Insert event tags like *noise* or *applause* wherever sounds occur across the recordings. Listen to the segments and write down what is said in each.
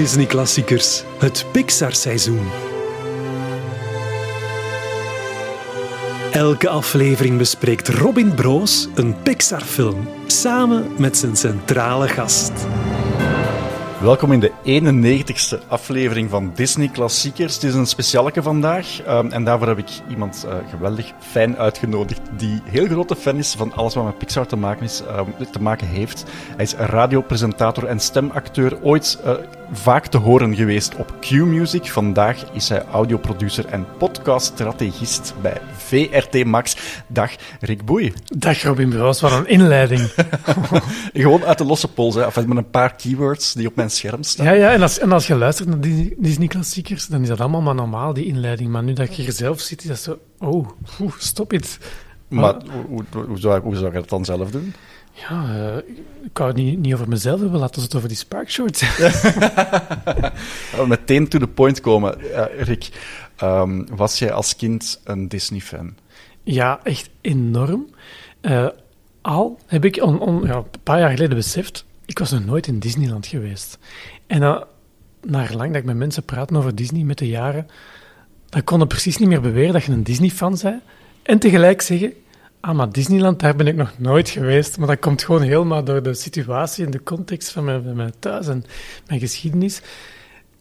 Disney-klassiekers, het Pixar-seizoen. Elke aflevering bespreekt Robin Broos een Pixar-film samen met zijn centrale gast. Welkom in de 91ste aflevering van Disney Klassiekers. Het is een specialeke vandaag um, en daarvoor heb ik iemand uh, geweldig fijn uitgenodigd die heel grote fan is van alles wat met Pixar te maken, is, um, te maken heeft. Hij is radiopresentator en stemacteur, ooit uh, vaak te horen geweest op Q-Music. Vandaag is hij audioproducer en podcaststrategist bij VRT Max. Dag Rick Boei. Dag Robin Broos, wat een inleiding. *laughs* Gewoon uit de losse pols, hè. Enfin, met een paar keywords die op mijn scherm staan. Ja, ja en, als, en als je luistert naar die Disney-klassiekers, dan is dat allemaal maar normaal, die inleiding. Maar nu dat je hier zelf zit, is dat zo... Oh, oeh, stop het. Maar hoe, hoe, hoe, zou, hoe zou je dat dan zelf doen? Ja, uh, ik kan het niet, niet over mezelf hebben, laten we het over die Sparkshorts *laughs* Meteen to the point komen. Uh, Rick, um, was jij als kind een Disney-fan? Ja, echt enorm. Uh, al heb ik on, on, ja, een paar jaar geleden beseft, ik was nog nooit in Disneyland geweest. En dan, naar lang dat ik met mensen praat over Disney met de jaren, dan kon ik precies niet meer beweren dat je een Disney-fan bent. En tegelijk zeggen, ah, maar Disneyland, daar ben ik nog nooit geweest. Maar dat komt gewoon helemaal door de situatie en de context van mijn, mijn thuis en mijn geschiedenis.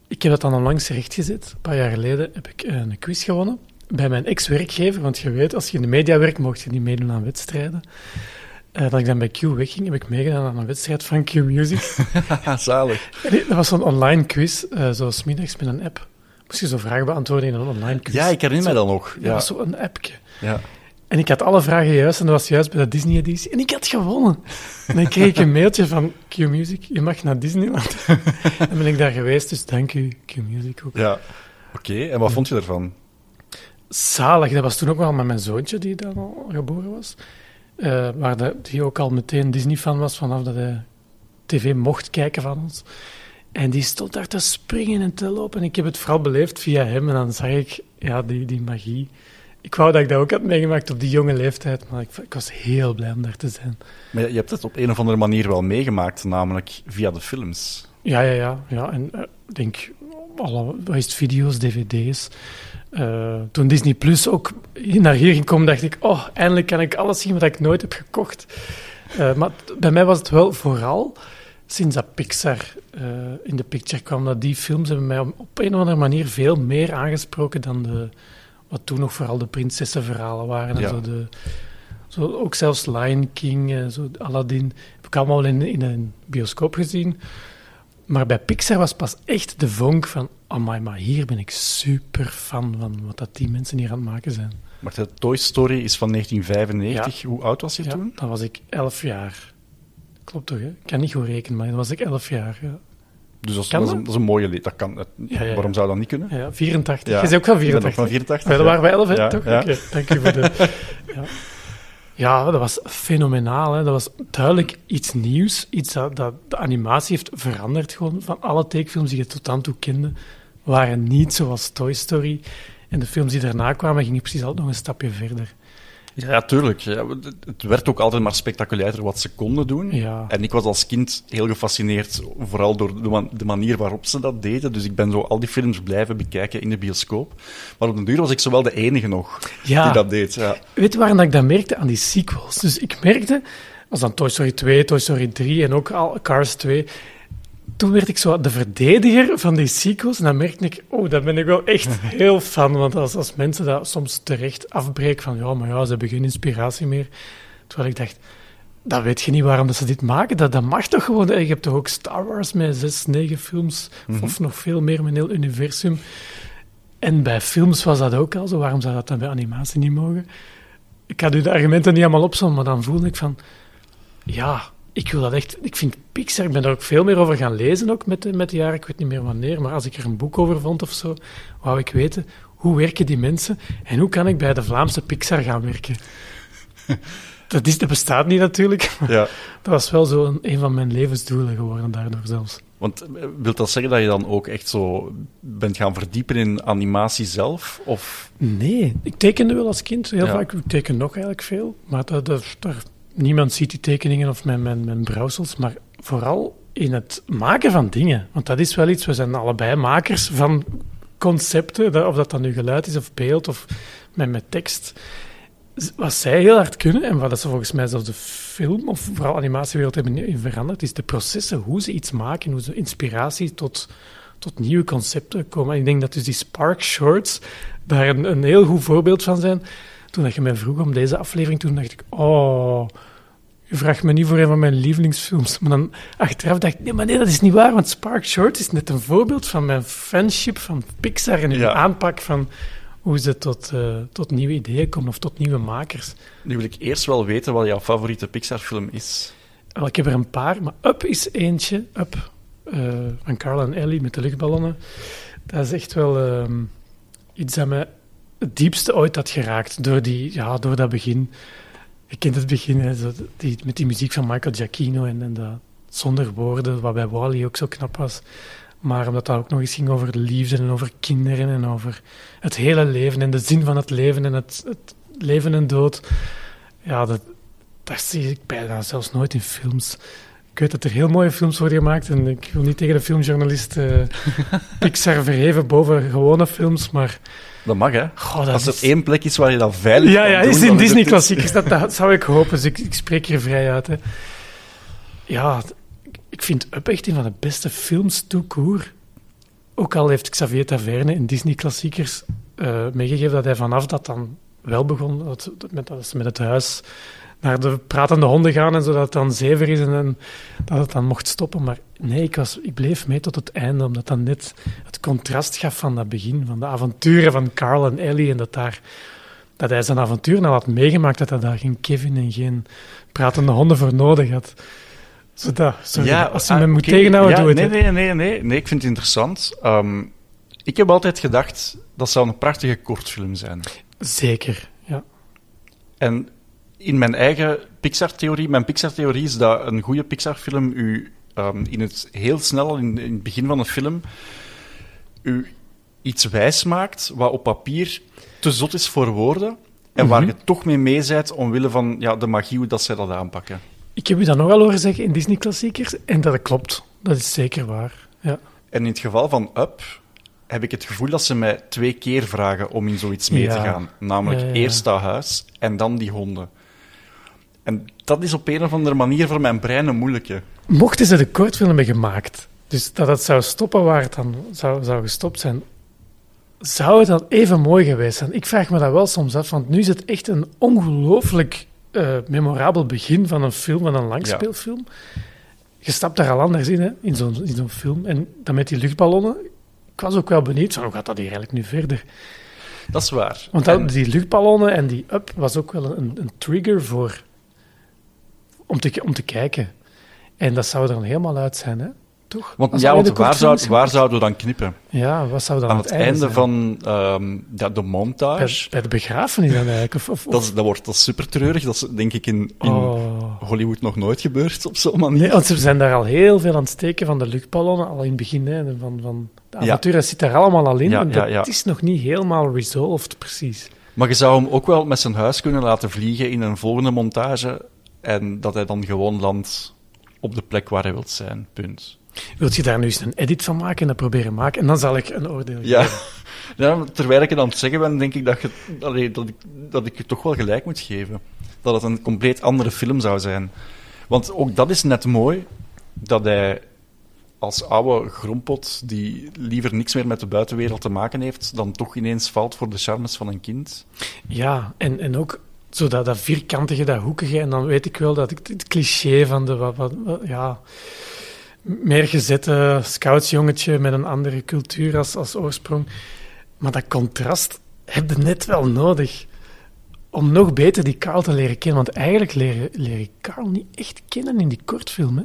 Ik heb dat dan onlangs rechtgezet. Een paar jaar geleden heb ik een quiz gewonnen bij mijn ex-werkgever. Want je weet, als je in de media werkt, mocht je niet meedoen aan wedstrijden. Uh, dat ik dan bij Q wegging, heb ik meegedaan aan een wedstrijd van Q Music. *laughs* Zalig. Dat was zo'n online quiz, uh, zoals middags met een app. Moest je zo vragen beantwoorden in een online quiz. Ja, ik herinner mij dat nog. Ja. Dat was zo'n appje. Ja. En ik had alle vragen juist en dat was juist bij de Disney-editie. En ik had gewonnen. En dan kreeg ik een mailtje van Q-Music, je mag naar Disneyland. *laughs* en ben ik daar geweest, dus dank u, Q-Music ook. Ja, oké. Okay. En wat vond je ervan? Zalig. Dat was toen ook wel met mijn zoontje, die dan al geboren was. Uh, waar de, die ook al meteen Disney-fan was, vanaf dat hij tv mocht kijken van ons. En die stond daar te springen en te lopen. En ik heb het vooral beleefd via hem. En dan zag ik ja, die, die magie ik wou dat ik dat ook had meegemaakt op die jonge leeftijd, maar ik, ik, was heel blij om daar te zijn. Maar je hebt het op een of andere manier wel meegemaakt, namelijk via de films. Ja, ja, ja. ja. En uh, ik denk, alle het, video's, dvd's. Uh, toen Disney Plus ook naar hier ging komen, dacht ik, oh, eindelijk kan ik alles zien wat ik nooit heb gekocht. Uh, maar bij mij was het wel vooral sinds dat Pixar in de picture kwam, dat die films hebben mij op een of andere manier veel meer aangesproken dan de wat toen nog vooral de prinsessenverhalen waren. En zo de, zo ook zelfs Lion King, en zo Aladdin, heb ik allemaal in, in een bioscoop gezien. Maar bij Pixar was pas echt de vonk van, oh maar hier ben ik super fan van wat dat die mensen hier aan het maken zijn. Maar de Toy Story is van 1995. Hoe oud was je ja, toen? Dan was ik elf jaar. Klopt toch, hè? Ik kan niet goed rekenen, maar dan was ik elf jaar, ja. Dus dat is, dat, is een, dat is, een, mooie leed. Dat kan, dat, ja, ja, waarom zou dat niet kunnen? Ja, 84. Je is ook van 84. van 84. Ja, dat waren wij 11, ja, toch? Oké, okay, dank u voor de... *laughs* ja. dat was fenomenaal. Hè. Dat was duidelijk iets nieuws. Iets dat, dat de animatie heeft veranderd. Gewoon van alle tekenfilms die je tot dan toe kende, waren niet zoals Toy Story. En de films die daarna kwamen, gingen precies altijd nog een stapje verder. Ja, tuurlijk. Ja, het werd ook altijd maar spectaculairder wat ze konden doen. Ja. En ik was als kind heel gefascineerd, vooral door de, man de, manier waarop ze dat deden. Dus ik ben zo al die films blijven bekijken in de bioscoop. Maar op den duur was ik zowel de enige nog ja. die dat deed. Ja. Weet je waarom ik dat merkte? Aan die sequels. Dus ik merkte, als dan Toy Story 2, Toy Story 3 en ook al Cars 2 toen werd ik zo de verdediger van die sequels. En dan merkte ik, oh, daar ben ik wel echt *laughs* heel fan. Want als, als mensen dat soms terecht afbreken van, ja, maar ja, ze hebben geen inspiratie meer. Terwijl ik dacht, dat weet je niet waarom dat ze dit maken. Dat, dat mag toch gewoon. Je hebt toch ook Star Wars met zes, negen films. Mhm. Of nog veel meer met een heel universum. En bij films was dat ook al zo. Waarom zou dat dan bij animatie niet mogen? Ik had u de argumenten niet allemaal opzommen, maar dan voelde ik van... Ja, ik wil dat echt. Ik vind Pixar, ik ben daar ook veel meer over gaan lezen ook met de, met de jaren. Ik weet niet meer wanneer, maar als ik er een boek over vond of zo, wou ik weten hoe werken die mensen en hoe kan ik bij de Vlaamse Pixar gaan werken. *laughs* dat, is, dat bestaat niet natuurlijk. *laughs* Ja. Dat was wel zo een, een van mijn levensdoelen geworden daardoor zelfs. Want eh, wil dat zeggen dat je dan ook echt zo bent gaan verdiepen in animatie zelf? Of... Nee, ik tekende wel als kind heel Ja. vaak. Ik teken nog eigenlijk veel, maar dat, dat, daar- niemand ziet die tekeningen of mijn, mijn, brouwsels. Maar vooral in het maken van dingen. Want dat is wel iets, we zijn allebei makers van concepten, of dat dan nu geluid is of beeld of met, tekst. Wat zij heel hard kunnen, en wat ze volgens mij zelfs de film of vooral animatiewereld hebben veranderd, is de processen, hoe ze iets maken, hoe ze inspiratie tot, tot nieuwe concepten komen. En ik denk dat dus die Spark Shorts daar een, een heel goed voorbeeld van zijn. Toen dat je mij vroeg om deze aflevering, toen dacht ik, oh, je vraagt me niet voor een van mijn lievelingsfilms. Maar dan achteraf dacht ik, nee, maar nee, dat is niet waar, want Spark Shorts is net een voorbeeld van mijn fanship van Pixar en hun Ja. aanpak van hoe ze tot, eh, tot nieuwe ideeën komen of tot nieuwe makers. Nu wil ik eerst wel weten wat jouw favoriete Pixar-film is. Wel, ik heb er een paar, maar Up is eentje. Up eh, van Carl en Ellie met de luchtballonnen. Dat is echt wel ehm, iets dat mij het diepste ooit had geraakt. Door, die, ja, door dat begin. Je kent het begin, hè, zo, die, met die muziek van Michael Giacchino en, en dat zonder woorden, wat bij Wally ook zo knap was. Maar omdat dat ook nog eens ging over de liefde en over kinderen en over het hele leven en de zin van het leven en het, het leven en dood. Ja, dat, dat zie ik bijna zelfs nooit in films. Ik weet dat er heel mooie films worden gemaakt en ik wil niet tegen de filmjournalist eh, *laughs* Pixar verheven boven gewone films, maar Dat mag, hè? dat Als er is... één plek is waar je dat veilig Ja, kan ja, doen, is dan in Disney-klassiekers. Dat, dat zou ik hopen, dus ik, ik spreek hier vrij uit. Hè. Ja, ik vind Up echt een van de beste films court. Ook al heeft Xavier Taverne in Disney-klassiekers eh, meegegeven dat hij vanaf dat dan wel begon, dat, dat met, dat met het huis naar de pratende honden gaan en zodat het dan zever is en, dat het dan mocht stoppen. Maar nee, ik, was, ik bleef mee tot het einde, omdat dat net het contrast gaf van dat begin, van de avonturen van Carl en Ellie en dat daar dat hij zijn avontuur nou had meegemaakt, dat hij daar geen Kevin en geen pratende honden voor nodig had. Zodat, sorry, als je ah, me moet oké. tegenhouden, Ja, doe het. Nee, nee, nee, nee, nee, ik vind het interessant. Ehm, ik heb altijd gedacht, dat zou een prachtige kortfilm zijn. Zeker, ja. En in mijn eigen Pixar-theorie, mijn Pixar-theorie is dat een goede Pixar-film u ehm, in het heel snel, in, in het begin van de film, u iets wijs maakt wat op papier te zot is voor woorden en waar Mhm. je toch mee mee bent omwille van ja, de magie hoe dat zij dat aanpakken. Ik heb u dat nogal horen zeggen in Disney-klassiekers, en dat klopt. Dat is zeker waar. Ja. En in het geval van Up heb ik het gevoel dat ze mij twee keer vragen om in zoiets mee te gaan. Namelijk Ja, ja, ja. eerst dat huis en dan die honden. En dat is op een of andere manier voor mijn brein een moeilijke. Mochten ze de kortfilm hebben gemaakt, dus dat het zou stoppen waar het dan zou, zou gestopt zijn, zou het dan even mooi geweest zijn? Ik vraag me dat wel soms af, want nu is het echt een ongelooflijk eh, memorabel begin van een film, van een langspeelfilm. Je stapt daar al anders in, hè, in zo'n in zo'n film. En dan met die luchtballonnen. Ik was ook wel benieuwd van hoe gaat dat hier eigenlijk nu verder? Dat is waar. Want dat, En- die luchtballonnen en die up was ook wel een, een trigger voor om te, om te kijken. En dat zou er dan helemaal uit zijn, hè? Toch? want, ja, want waar, zou, waar zouden we dan knippen? Ja, wat zou dan Aan het einde van ehm, ja, de montage. bij de begrafenis dan eigenlijk? Of, of, Dat, is, dat wordt dat is super treurig. Dat is denk ik in, in Oh. Hollywood nog nooit gebeurd op zo'n manier. Nee, want ze zijn daar al heel veel aan het steken van de luchtballonnen, al in het begin. Hè, van, van de Ja. avontuur, dat zit daar allemaal al in. Ja, en ja, dat ja. is nog niet helemaal resolved, precies. Maar je zou hem ook wel met zijn huis kunnen laten vliegen in een volgende montage. En dat hij dan gewoon landt op de plek waar hij wilt zijn. Punt. Wilt je daar nu eens een edit van maken en dat proberen maken? En dan zal ik een oordeel Ja. geven. *laughs* ja, terwijl ik het aan het zeggen ben, denk ik dat, je, allee, dat, ik, dat ik je toch wel gelijk moet geven. Dat het een compleet andere film zou zijn. Want ook dat is net mooi, dat hij als oude grompot, die liever niks meer met de buitenwereld te maken heeft, dan toch ineens valt voor de charmes van een kind. Ja, en, en ook zo dat, dat vierkantige, dat hoekige. En dan weet ik wel dat ik het cliché van de wat, wat, wat- ja, meer gezette scoutsjongetje met een andere cultuur als, als oorsprong. Maar dat contrast heb je net wel nodig om nog beter die Carl te leren kennen. Want eigenlijk leer, leer ik Carl niet echt kennen in die kortfilm. Hè?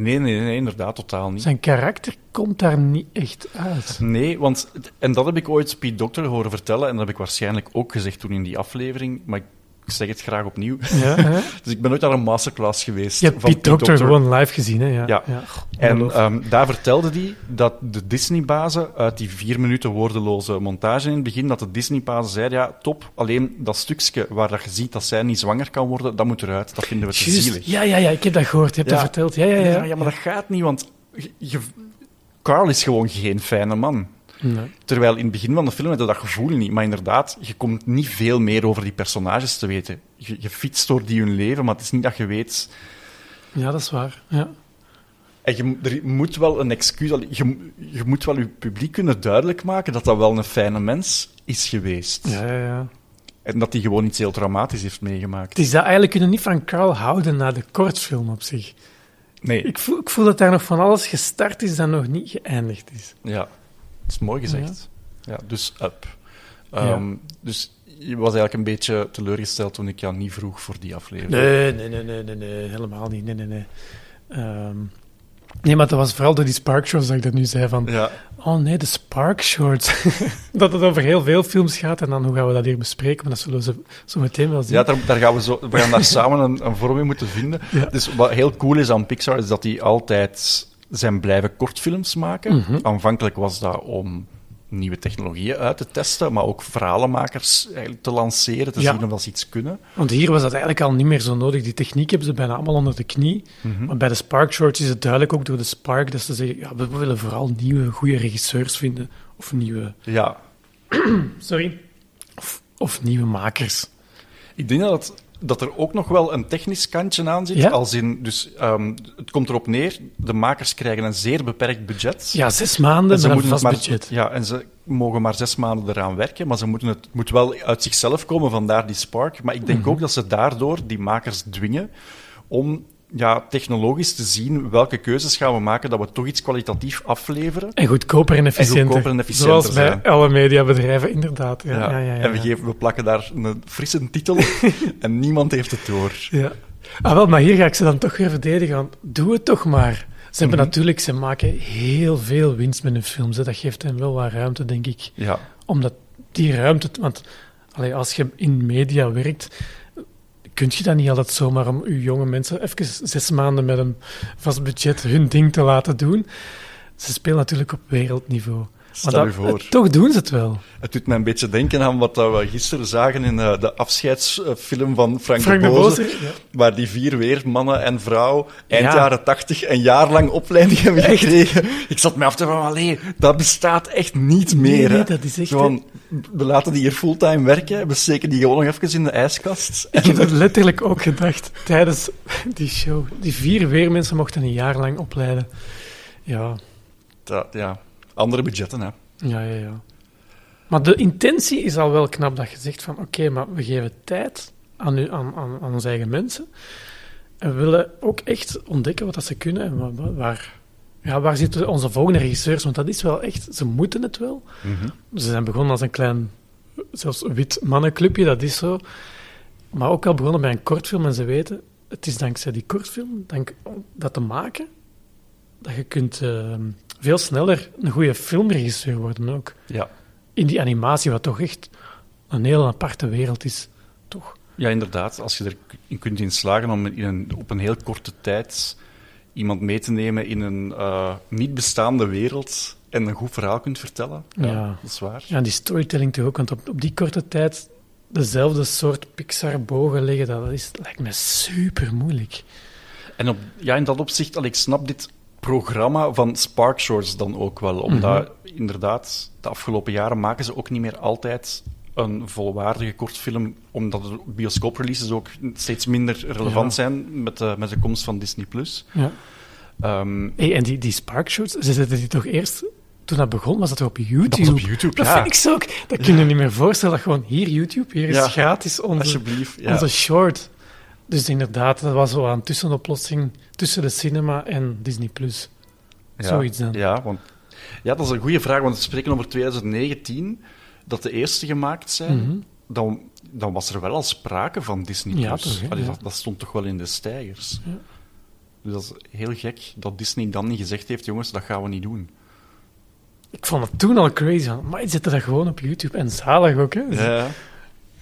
Nee, nee, nee, inderdaad, totaal niet. Zijn karakter komt daar niet echt uit. Nee, want, en dat heb ik ooit Pete Doctor horen vertellen, en dat heb ik waarschijnlijk ook gezegd toen in die aflevering, maar ik zeg het graag opnieuw. Ja? *laughs* Dus ik ben nooit naar een masterclass geweest. Je hebt van Piet Doctor gewoon live gezien, hè? Ja. Ja. En ehm, daar vertelde hij dat de Disney-bazen uit die vier minuten woordeloze montage in het begin, dat de Disney-bazen zeiden, ja, top, alleen dat stukje waar dat je ziet dat zij niet zwanger kan worden, dat moet eruit. Dat vinden we te zielig. Ja, ja, ja, ik heb dat gehoord. Je hebt dat verteld. Ja, ja, ja. Ja, maar dat gaat niet, want je- Carl is gewoon geen fijne man. Nee. Terwijl in het begin van de film had je dat gevoel niet. Maar inderdaad, je komt niet veel meer over die personages te weten. Je, je fietst door die hun leven, maar het is niet dat je weet... Ja, dat is waar. Ja. En je, er moet wel een excuus... Je, je moet wel je publiek kunnen duidelijk maken dat dat wel een fijne mens is geweest. Ja, ja, ja. En dat hij gewoon iets heel traumatisch heeft meegemaakt. Het is dat eigenlijk kunnen niet van Carl houden na de kortfilm op zich. Nee, Ik voel, ik voel dat daar nog van alles gestart is dat nog niet geëindigd is. ja. Dat is mooi gezegd. Ja, dus up. Ehm, Dus je was eigenlijk een beetje teleurgesteld toen ik jou niet vroeg voor die aflevering. Nee, nee, nee, nee, nee, nee, helemaal niet. Nee, nee, nee. Ehm, nee, maar dat was vooral door die Spark Shorts dat ik dat nu zei van... Ja, Oh nee, de Spark Shorts. *laughs* dat het over heel veel films gaat en dan hoe gaan we dat hier bespreken, maar dat zullen we zo, zo meteen wel zien. Ja, daar, daar gaan we, zo, we gaan daar *laughs* samen een, een vorm in moeten vinden. Ja. Dus wat heel cool is aan Pixar, is dat die altijd zijn blijven kortfilms maken. Mhm. Aanvankelijk was dat om nieuwe technologieën uit te testen, maar ook verhalenmakers eigenlijk te lanceren, te Ja. zien of ze iets kunnen. Want hier was dat eigenlijk al niet meer zo nodig. Die techniek hebben ze bijna allemaal onder de knie. Mhm. Maar bij de Spark Shorts is het duidelijk ook door de Spark dat ze zeggen, ja, we willen vooral nieuwe, goede regisseurs vinden. Of nieuwe... Ja, *clears throat* Sorry. Of, of nieuwe makers. ik denk dat, het- dat er ook nog wel een technisch kantje aan zit. Ja? Als in, dus, ehm, het komt erop neer, de makers krijgen een zeer beperkt budget. Ja, zes maanden En ze moeten vast maar, budget. Ja, en ze mogen maar zes maanden eraan werken, maar ze moeten het, het moet wel uit zichzelf komen, vandaar die spark. Maar ik denk Mhm. ook dat ze daardoor die makers dwingen om ja, technologisch te zien welke keuzes gaan we maken dat we toch iets kwalitatief afleveren. En goedkoper en efficiënter. goedkoper en efficiënter Zoals bij zijn. alle mediabedrijven, inderdaad. Ja, ja, ja, En we, geven, we plakken daar een frisse titel *laughs* en niemand heeft het door. Ja. Ah, wel, maar hier ga ik ze dan toch weer verdedigen. Want doe het toch maar. Ze hebben Mhm. natuurlijk, ze maken heel veel winst met hun films. Hè. Dat geeft hen wel wat ruimte, denk ik. Ja, Omdat die ruimte... Want allee, als je in media werkt, kun je dat niet altijd zomaar om je jonge mensen even zes maanden met een vast budget hun ding te laten doen. Ze spelen natuurlijk op wereldniveau. Stel Maar voor. Toch doen ze het wel. Het doet mij een beetje denken aan wat we gisteren zagen in eh, de afscheidsfilm van Frank, Frank de de Boze. Boze, ja. Waar die vier weer, mannen en vrouw, eind Ja. jaren tachtig, een jaar lang opleiding hebben gekregen. Ik zat me af te vragen, allee, dat bestaat echt niet meer. Nee, hè. nee, dat is echt... Gewoon, we laten die hier fulltime werken, we steken die gewoon nog even in de ijskast. Ik heb dat letterlijk ook gedacht tijdens die show. Die vier weermensen mochten een jaar lang opleiden. Ja, Dat, ja, andere budgetten, hè. ja, ja, ja. Maar de intentie is al wel knap dat je zegt van oké, maar we geven tijd aan, u, aan, aan, aan onze eigen mensen. En we willen ook echt ontdekken wat dat ze kunnen en wa- wa- waar, ja, waar zitten onze volgende regisseurs. Want dat is wel echt, ze moeten het wel. Ze zijn begonnen als een klein, zelfs wit mannenclubje, dat is zo. Maar ook al begonnen bij een kortfilm en ze weten, het is dankzij die kortfilm, dank dat te maken, dat je kunt eh, veel sneller een goede filmregisseur worden ook. Ja. In die animatie, wat toch echt een heel aparte wereld is. Toch? ja, inderdaad. Als je erin kunt in slagen om in een, op een heel korte tijd iemand mee te nemen in een eh, niet bestaande wereld en een goed verhaal kunt vertellen. Ja, Ja. dat is waar. Ja, en die storytelling toch ook, want op, op die korte tijd dezelfde soort Pixar-bogen leggen, dat is, lijkt me super moeilijk. En op, ja, in dat opzicht, al ik snap dit programma van Spark Shorts dan ook wel. Omdat inderdaad, de afgelopen jaren maken ze ook niet meer altijd een volwaardige kortfilm, omdat de bioscoopreleases ook steeds minder relevant Ja. zijn met de, met de komst van Disney+. Plus. Ja. Ehm, Hey, en die, die Spark Shorts, ze zetten die toch eerst... Toen dat begon, was dat op YouTube? dat was op YouTube, Dat ja. vind ik zo ook. Dat kun je niet meer voorstellen. Dat gewoon hier YouTube, hier is gratis onze, Alsjeblieft. Onze short. Dus inderdaad, dat was wel een tussenoplossing tussen de cinema en Disney+. Plus. Ja, Zoiets dan. Ja, want, ja, dat is een goede vraag, want we spreken over 2019, dat de eerste gemaakt zijn. Mhm. dan, dan was er wel al sprake van Disney+. Ja, Plus. toch, hè? Allee, Ja. dat, dat stond toch wel in de stijgers. Ja. Dus dat is heel gek dat Disney dan niet gezegd heeft, jongens, dat gaan we niet doen. Ik vond het toen al crazy. Maar je zette dat gewoon op YouTube. En zalig ook, hè? Ja.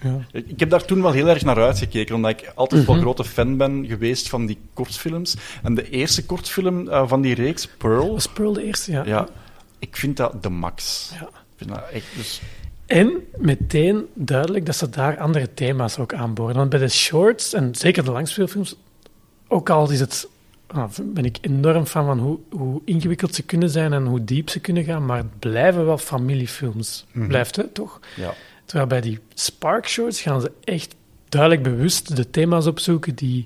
Ja. Ik heb daar toen wel heel erg naar uitgekeken, omdat ik altijd wel Mhm. grote fan ben geweest van die kortfilms. En de eerste kortfilm eh, van die reeks, Pearl, Was Pearl de eerste, ja. ja, ik vind dat de max. Ja. Ik vind dat echt, dus, En meteen duidelijk dat ze daar andere thema's ook aanboren. Want bij de shorts, en zeker de langspeelfilms, ook al is het ah, ben ik enorm fan van hoe, hoe ingewikkeld ze kunnen zijn en hoe diep ze kunnen gaan, maar het blijven wel familiefilms. Mhm. Blijft het, toch? Ja. Terwijl bij die Spark Shorts gaan ze echt duidelijk bewust de thema's opzoeken die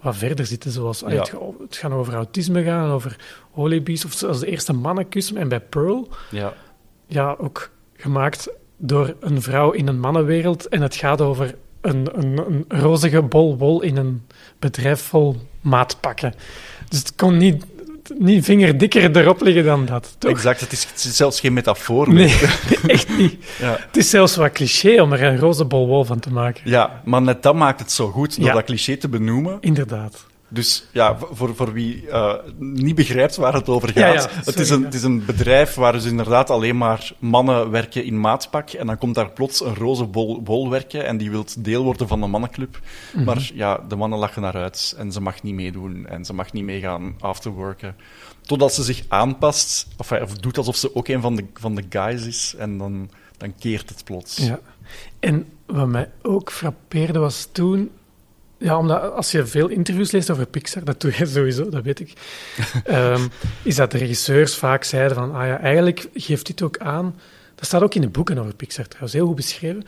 wat verder zitten. Zoals ah, Ja. het, ga- het gaan over autisme gaan, over holibies, of zoals de eerste mannenkus. En bij Pearl, Ja. ja, ook gemaakt door een vrouw in een mannenwereld. En het gaat over een, een, een rozige bol wol in een bedrijf vol maatpakken. Dus het kon niet, niet vingerdikker erop liggen dan dat, toch? Exact, het is, het is zelfs geen metafoor. Nee, *laughs* echt niet. Ja. Het is zelfs wat cliché om er een roze bol wol van te maken. ja, maar net dat maakt het zo goed, door Ja. dat cliché te benoemen. Inderdaad. Dus ja, voor, voor wie eh, niet begrijpt waar het over gaat. Ja, ja, het, is een, ja. het is een bedrijf waar dus inderdaad alleen maar mannen werken in maatpak. En dan komt daar plots een roze bol, bol werken en die wil deel worden van de mannenclub. Mhm. Maar ja, de mannen lachen naar uit en ze mag niet meedoen en ze mag niet meegaan afterworken. Totdat ze zich aanpast, of, of doet alsof ze ook een van de, van de guys is en dan, dan keert het plots. Ja. En wat mij ook frappeerde was toen... Ja, omdat als je veel interviews leest over Pixar, dat doe je sowieso, dat weet ik, *laughs* ehm, is dat de regisseurs vaak zeiden van, ah ja, eigenlijk geeft dit ook aan... Dat staat ook in de boeken over Pixar trouwens, heel goed beschreven.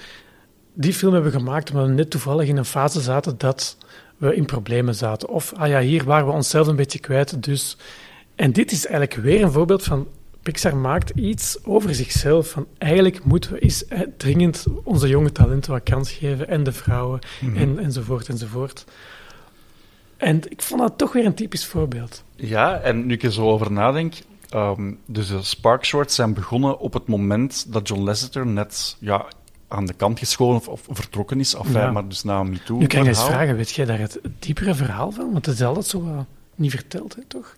Die film hebben we gemaakt omdat we net toevallig in een fase zaten dat we in problemen zaten. Of, ah ja, hier waren we onszelf een beetje kwijt, dus... En dit is eigenlijk weer een voorbeeld van Pixar maakt iets over zichzelf. Van eigenlijk moeten we eens eh, dringend onze jonge talenten wat kans geven. En de vrouwen, en, enzovoort, enzovoort. En ik vond dat toch weer een typisch voorbeeld. Ja, en nu ik er zo over nadenk. ehm, dus de Spark Shorts zijn begonnen op het moment dat John Lasseter net ja, aan de kant geschoven of, of vertrokken is. Enfin, Ja. maar dus na MeToo. Nu kan je eens vragen, weet jij daar het diepere verhaal van? Want het is altijd zo niet verteld, hè, toch?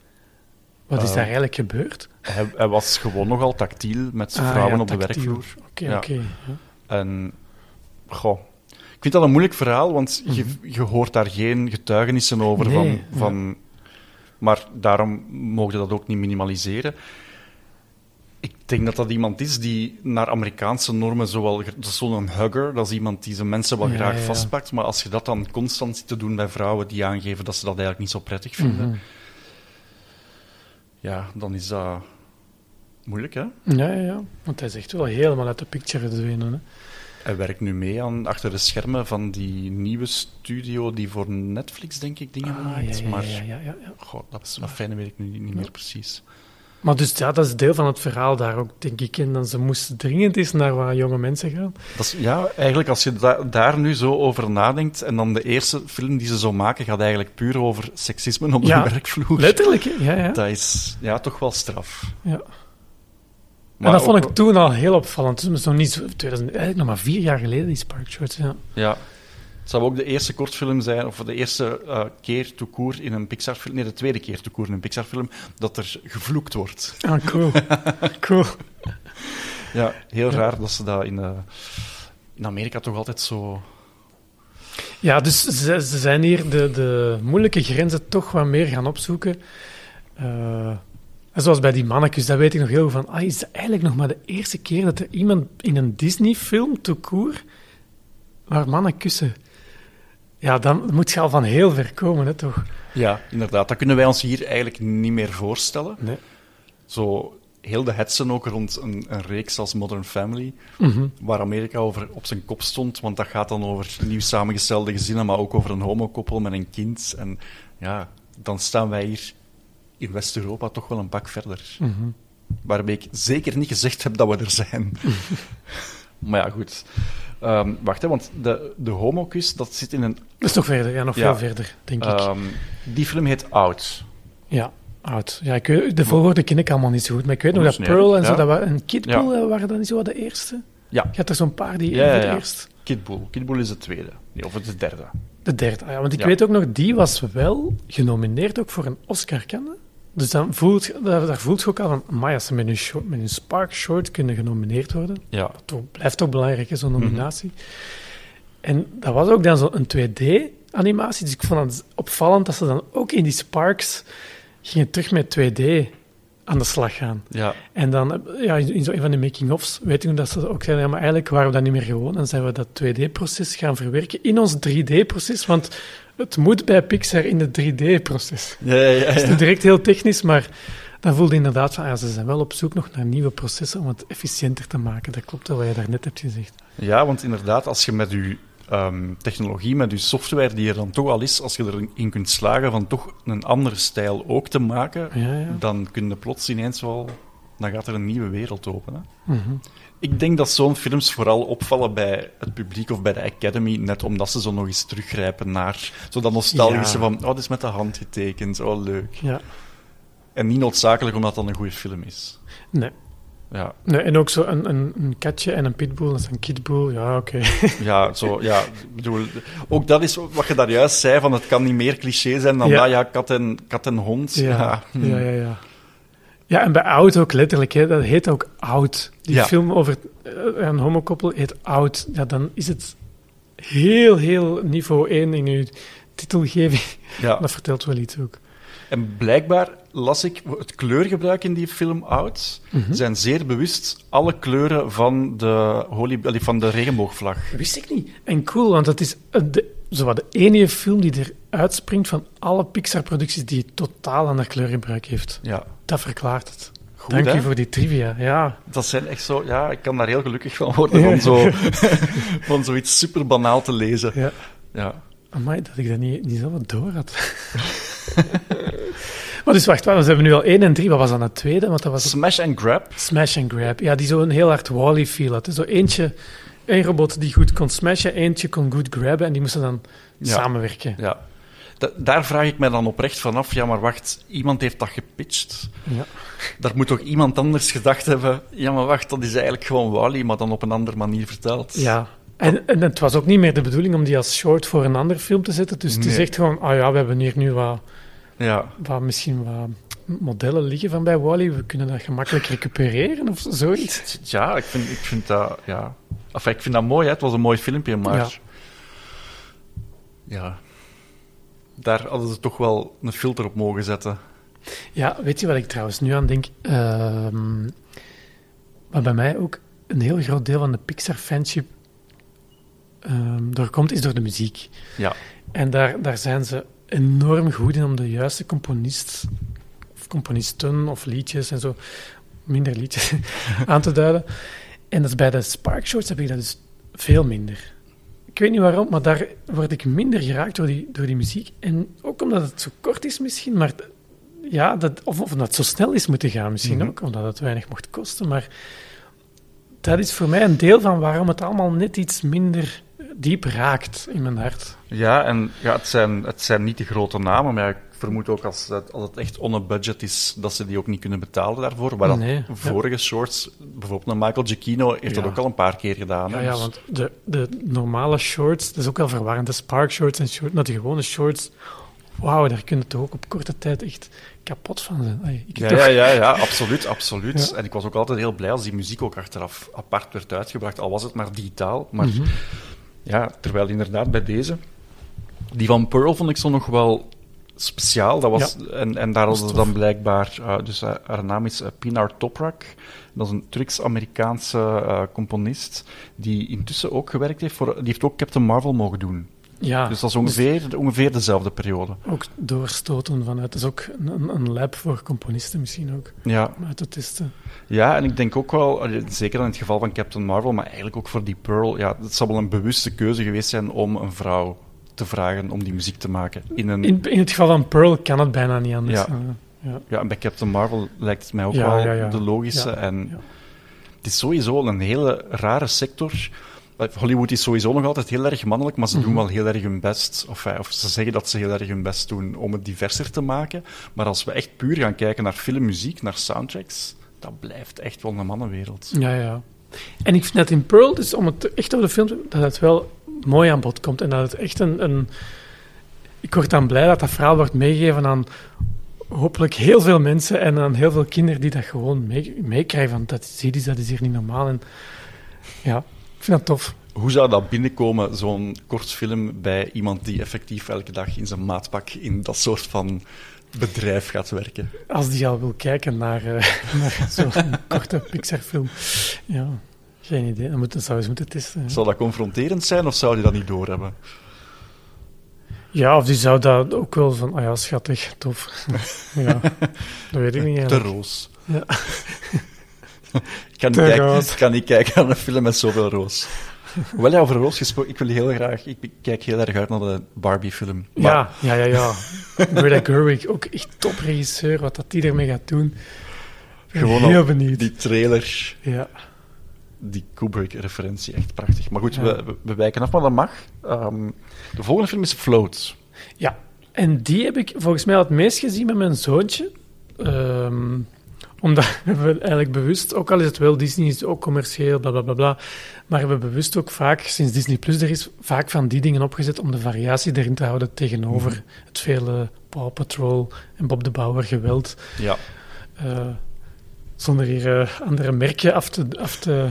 Wat is Eh, daar eigenlijk gebeurd? Hij, hij was gewoon nogal tactiel met Ah, vrouwen op de werkvloer. Oké, oké. En, goh. Ik vind dat een moeilijk verhaal, want je, Mhm. je hoort daar geen getuigenissen over. Nee, van, ja. van, Maar daarom mogen dat ook niet minimaliseren. Ik denk dat dat iemand is die naar Amerikaanse normen zowel... Dat is zo'n hugger, dat is iemand die zijn mensen wel Ja, graag ja, vastpakt. Maar als je dat dan constant ziet te doen bij vrouwen die aangeven dat ze dat eigenlijk niet zo prettig vinden, Mhm. Ja, dan is dat moeilijk, hè? Ja, ja, ja. Want hij is echt wel helemaal uit de picture verdwenen. Hè. Hij werkt nu mee aan achter de schermen van die nieuwe studio die voor Netflix, denk ik, dingen Ah, maakt. ja, ja, maar ja, ja, ja, ja. goh, dat, dat fijne weet ik nu niet meer precies. Maar dus ja, dat is deel van het verhaal daar ook, denk ik. En dan ze moesten dringend eens naar wat jonge mensen gaan. Dat is, ja, eigenlijk als je da- daar nu zo over nadenkt, en dan de eerste film die ze zo maken, gaat eigenlijk puur over seksisme op Ja, de werkvloer. Letterlijk, ja, ja. Dat is ja, toch wel straf. ja. Maar en dat vond ik toen al heel opvallend. Dus het is nog niet zo, 2000, eigenlijk nog maar vier jaar geleden, die Spark Shorts. Ja. Ja. Het zou ook de eerste kortfilm zijn, of de eerste eh, keer to koer in een Pixar-film, nee, de tweede keer to koer in een Pixar-film, dat er gevloekt wordt. Ah, cool. *laughs* cool. Ja, heel Ja. raar dat ze dat in, eh, in Amerika toch altijd zo... Ja, dus ze, ze zijn hier de, de moeilijke grenzen toch wat meer gaan opzoeken. En zoals bij die mannetjes, dat weet ik nog heel van. Ah, is het eigenlijk nog maar de eerste keer dat er iemand in een Disney-film, tout court, waar mannen kussen? Ja, dan moet je al van heel ver komen, hè, toch? Ja, inderdaad. Dat kunnen wij ons hier eigenlijk niet meer voorstellen. Nee. Zo heel de hetsen ook rond een, een reeks als Modern Family, Mhm. waar Amerika over op zijn kop stond, want dat gaat dan over nieuw samengestelde gezinnen, maar ook over een homokoppel met een kind. En ja, dan staan wij hier in West-Europa toch wel een pak verder. Mhm. Waarbij ik zeker niet gezegd heb dat we er zijn. *laughs* maar ja, goed. Ehm, wacht, hè, want de, de homokus, dat zit in een... Dat is nog verder, ja, nog Ja. veel verder, denk ik. ehm, die film heet Out. Ja, oud. Ja, ik weet, de volgorde ken ik allemaal niet zo goed, maar ik weet nog dat Pearl en erg, zo, ja. dat wa- en Kidpool Ja. waren dan niet zo de eerste. Ja. Je had er zo'n paar die Ja, ja, voor het ja. eerst... Kid Bull. Kid Bull is de tweede. Nee, of het de derde. De derde, ah ja, want ik Ja. weet ook nog, die was wel genomineerd ook voor een Oscar, kan? Dus dan voelt, daar, daar voelt je ook al van, maar als ze met hun, short, met hun Spark Short kunnen genomineerd worden, Ja. toch, blijft toch belangrijk, zo'n Mhm. nominatie. En dat was ook dan zo'n 2D-animatie, dus ik vond het opvallend dat ze dan ook in die Sparks gingen terug met 2D aan de slag gaan. Ja. En dan, ja, in zo een van de making-ofs, weet ik dat ze ook zeiden, ja, maar eigenlijk waren we dat niet meer gewoon. En zijn we dat 2D-proces gaan verwerken in ons 3D-proces, want het moet bij Pixar in het 3D-proces. Ja, ja, ja. Het is niet direct heel technisch, maar dan voelde je inderdaad van, ze zijn wel op zoek nog naar nieuwe processen om het efficiënter te maken. Dat klopt wat je daarnet hebt gezegd. Ja, want inderdaad, als je met je ehm, technologie, met je software die er dan toch al is, als je erin kunt slagen van toch een andere stijl ook te maken, Ja, ja. dan kun je plots ineens wel... Dan gaat er een nieuwe wereld open. Hè? Mhm. Ik denk dat zo'n films vooral opvallen bij het publiek of bij de Academy, net omdat ze zo nog eens teruggrijpen naar zo dat nostalgische Ja. van, oh, dit is met de hand getekend, oh, leuk. Ja. En niet noodzakelijk omdat dat een goede film is. Nee. Ja, nee. En ook zo een, een, een katje en een pitbull, dat is een kidbull. Ja, oké. *laughs* ja, zo, ja, ik bedoel, ook dat is wat je daar juist zei, van het kan niet meer cliché zijn dan Ja. dat, ja, kat en, kat en hond. Ja, Ja, ja, ja, ja. Ja, en bij Oud ook letterlijk. Hè, dat heet ook Oud. Die Ja. film over eh, een homokoppel heet Oud. Ja, dan is het heel, heel niveau 1 in uw titelgeving. ja. *laughs* Dat vertelt wel iets ook. En blijkbaar las ik het kleurgebruik in die film Oud. Mhm. zijn zeer bewust alle kleuren van de, holy, van de regenboogvlag. Wist ik niet. En cool, want het is eh, de, zowat de enige film die er uitspringt van alle Pixar-producties die totaal ander kleurgebruik heeft. Ja, Dat verklaart het. goed Dank hè? u voor die trivia. Ja, Dat zijn echt zo, ja, ik kan daar heel gelukkig van worden van, zo, *laughs* van zoiets super banaal te lezen. ja. Ja. Amai, dat ik dat niet, niet zo wat door had. *laughs* maar dus wacht, we hebben nu al 1 en 3. Wat was dan het tweede? Want dat was Smash and grab. Smash and Grab. Ja, die zo'n heel hard Wally feel had. hè. Zo eentje, één robot die goed kon smashen, eentje kon goed grabben en die moesten dan Ja. samenwerken. Ja. Da- daar vraag ik mij dan oprecht vanaf. Ja, maar wacht, iemand heeft dat gepitcht. Ja. Daar moet toch iemand anders gedacht hebben. Ja, maar wacht, dat is eigenlijk gewoon Wally, maar dan op een andere manier verteld. Ja. En, en het was ook niet meer de bedoeling om die als short voor een andere film te zetten. Dus het is Nee. echt gewoon, ah ja, we hebben hier nu wat, Ja. wat, misschien wat modellen liggen van bij Wally. We kunnen dat gemakkelijk recupereren of zoiets. Ja, ik vind, ik vind dat... Ja. Enfin, ik vind dat mooi, hè. het was een mooi filmpje, maar... Ja. ja. Daar hadden ze toch wel een filter op mogen zetten. Ja, weet je wat ik trouwens nu aan denk? Ehm wat bij mij ook een heel groot deel van de Pixar-fanship ehm doorkomt, is door de muziek. Ja. En daar, daar zijn ze enorm goed in om de juiste componist, of componisten of liedjes en zo, minder liedjes, *laughs* aan te duiden. En dat is bij de Spark Shorts heb ik dat dus veel minder. Ik weet niet waarom, maar daar word ik minder geraakt door die, door die muziek. En ook omdat het zo kort is misschien, maar ja, dat, of, of omdat het zo snel is moeten gaan misschien Mhm. ook, omdat het weinig mocht kosten. Maar dat is voor mij een deel van waarom het allemaal net iets minder diep raakt in mijn hart. Ja, en ja, het, zijn, het zijn niet de grote namen, maar ik vermoed ook als het, als het echt on budget is, dat ze die ook niet kunnen betalen daarvoor. Dat ja. vorige shorts, bijvoorbeeld Michael Giacchino, heeft dat ook al een paar keer gedaan. Ja, ja, Dus- want de, de normale shorts, dat is ook wel verwarrend. De Spark shorts en short, nou, de gewone shorts, wauw, daar kun je toch ook op korte tijd echt kapot van zijn. Ik Ja, toch- ja, ja, ja, absoluut, absoluut. Ja. En ik was ook altijd heel blij als die muziek ook achteraf apart werd uitgebracht, al was het maar digitaal. Maar Mhm. Ja, terwijl inderdaad bij deze... Die van Pearl vond ik zo nog wel speciaal. Dat was, en, en daar hadden is ze dan blijkbaar... eh, dus eh, haar naam is eh, Pinar Toprak. Dat is een Turks-Amerikaanse componist die intussen ook gewerkt heeft voor... Die heeft ook Captain Marvel mogen doen. Ja, dus dat is ongeveer, ongeveer dezelfde periode. ook doorstoten vanuit. Dat is ook een, een lab voor componisten misschien ook, Ja, uit. Ja, en ik denk ook wel, zeker in het geval van Captain Marvel, maar eigenlijk ook voor die Pearl, ja, het zal wel een bewuste keuze geweest zijn om een vrouw te vragen om die muziek te maken. In een, In, in het geval van Pearl kan het bijna niet anders. Ja. Eh, ja. Ja, en bij Captain Marvel lijkt het mij ook Ja, wel de logische. En het is sowieso een hele rare sector. Hollywood is sowieso nog altijd heel erg mannelijk, maar ze doen Mhm. wel heel erg hun best. Of, eh, of ze zeggen dat ze heel erg hun best doen om het diverser te maken. Maar als we echt puur gaan kijken naar filmmuziek, naar soundtracks, dat blijft echt wel een mannenwereld. Ja, ja. En ik vind dat in Pearl, dus om het echt over de film te dat het wel mooi aan bod komt. En dat het echt een... een ik word dan blij dat dat verhaal wordt meegegeven aan hopelijk heel veel mensen en aan heel veel kinderen die dat gewoon mee- meekrijgen. van dat is dat is hier niet normaal. En ja, vind dat tof. Hoe zou dat binnenkomen, zo'n kortfilm, bij iemand die effectief elke dag in zijn maatpak in dat soort van bedrijf gaat werken? Als die al wil kijken naar, eh, *laughs* naar zo'n korte Pixar-film. Ja, geen idee. Dan, moet, dan zou je eens moeten testen. hè. Zou dat confronterend zijn of zou hij dat niet doorhebben? Ja, of die zou dat ook wel van, ah ja, schattig, tof. *laughs* ja, dat weet ik niet De eigenlijk. roos. Ja. Ik, kan niet kijken, kan niet kijken naar een film met zoveel roos. Hoewel, ja, over roos gesproken, ik wil heel graag... Ik kijk heel erg uit naar de Barbie-film. Ja, ja, ja, ja. *laughs* Greta Gerwig, ook echt topregisseur, wat dat die ermee gaat doen. Gewoon heel benieuwd. Die trailer, Ja. die Kubrick-referentie, echt prachtig. Maar goed, Ja. we, wijken af, maar dat mag. Ehm, de volgende film is Float. ja, en die heb ik volgens mij het meest gezien met mijn zoontje. Ehm, omdat we eigenlijk bewust, ook al is het wel Disney, is het ook commercieel, bla bla bla bla. Maar we bewust ook vaak, sinds Disney Plus er is, vaak van die dingen opgezet om de variatie erin te houden tegenover Mhm. het vele Paw Patrol en Bob de Bouwer geweld. Ja. Eh, zonder hier eh, andere merken af te, af te. Hoe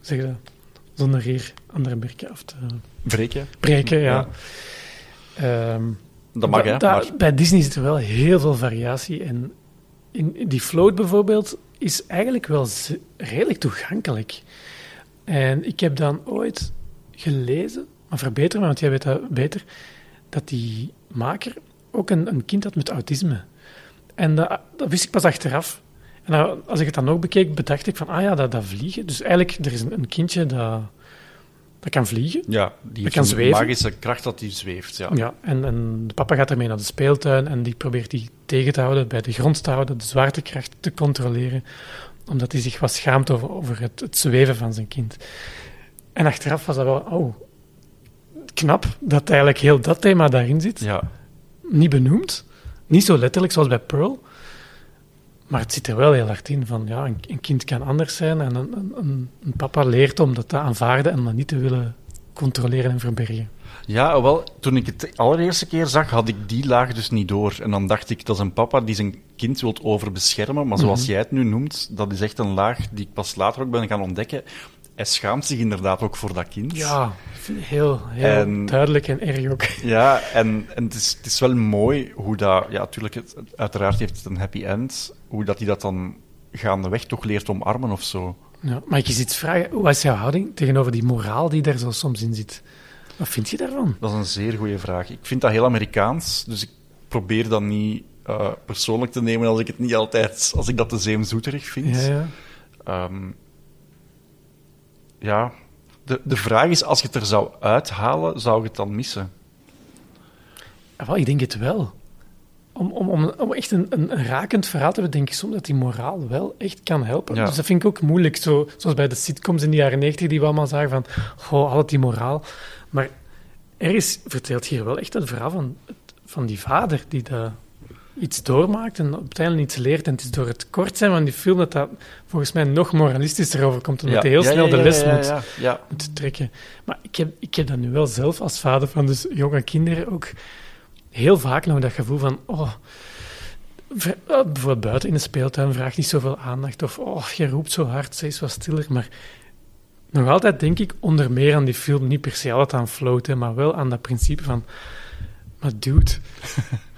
zeg je dat? Zonder hier andere merken af te Breken. breken, ja. Ja. Ehm, Dat mag, hè. Maar Bij Disney zit er wel heel veel variatie. En in, die float bijvoorbeeld is eigenlijk wel redelijk toegankelijk. En ik heb dan ooit gelezen, maar verbeter me, want jij weet dat beter, dat die maker ook een, een kind had met autisme. En dat, dat wist ik pas achteraf. En als ik het dan ook bekeek, bedacht ik van, ah ja, dat, dat vliegen. Dus eigenlijk, er is een, een kindje dat, dat kan vliegen. ja, die heeft kan een zweven. magische kracht dat die zweeft. Ja. Ja, en, en de papa gaat ermee naar de speeltuin en die probeert die tegen te houden, bij de grond te houden, de zwaartekracht te controleren, omdat hij zich wat schaamt over, over het, het zweven van zijn kind. En achteraf was dat wel, oh, knap dat eigenlijk heel dat thema daarin zit. ja. Niet benoemd, niet zo letterlijk zoals bij Pearl, maar het zit er wel heel hard in van, ja, een, een kind kan anders zijn en een, een, papa leert om dat te aanvaarden en dat niet te willen controleren en verbergen. Ja, wel, toen ik het de allereerste keer zag, had ik die laag dus niet door. En dan dacht ik, dat is een papa die zijn kind wil overbeschermen. Maar zoals Mhm. jij het nu noemt, dat is echt een laag die ik pas later ook ben gaan ontdekken. Hij schaamt zich inderdaad ook voor dat kind. Ja, heel, heel En- duidelijk en erg ook. Ja, en, en het, is, het is wel mooi hoe dat... Ja, natuurlijk, het, uiteraard heeft het een happy end. Hoe dat hij dat dan gaandeweg toch leert omarmen of zo. Ja, maar ik je iets vragen, hoe is jouw houding tegenover die moraal die daar zo soms in zit? Wat vind je daarvan? Dat is een zeer goede vraag. Ik vind dat heel Amerikaans, dus ik probeer dat niet eh, persoonlijk te nemen als ik het niet altijd... Als ik dat te zeemzoeterig vind. Ja, ja. Ehm, ja, de, de vraag is, als je het er zou uithalen, zou je het dan missen? Ah, wel, ik denk het wel. Om, om, om, om echt een, een, een rakend verhaal te hebben, denk ik soms dat die moraal wel echt kan helpen. Ja. Dus dat vind ik ook moeilijk. Zo, zoals bij de sitcoms in de jaren negentig, die we allemaal zagen van, goh, altijd die moraal. Maar er is, vertelt hier wel echt het verhaal van, van die vader die dat iets doormaakt en uiteindelijk iets leert. En het is door het kort zijn van die film dat dat volgens mij nog moralistischer overkomt, omdat hij heel snel de les moet, trekken. Maar ik heb, ik heb dat nu wel zelf als vader van dus jonge kinderen ook heel vaak nog dat gevoel van, oh, eh, bijvoorbeeld buiten in de speeltuin vraagt niet zoveel aandacht, of oh, je roept zo hard, ze is wat stiller, maar nog altijd denk ik onder meer aan die film, niet per se altijd aan float, hè, maar wel aan dat principe van, maar dude, *laughs*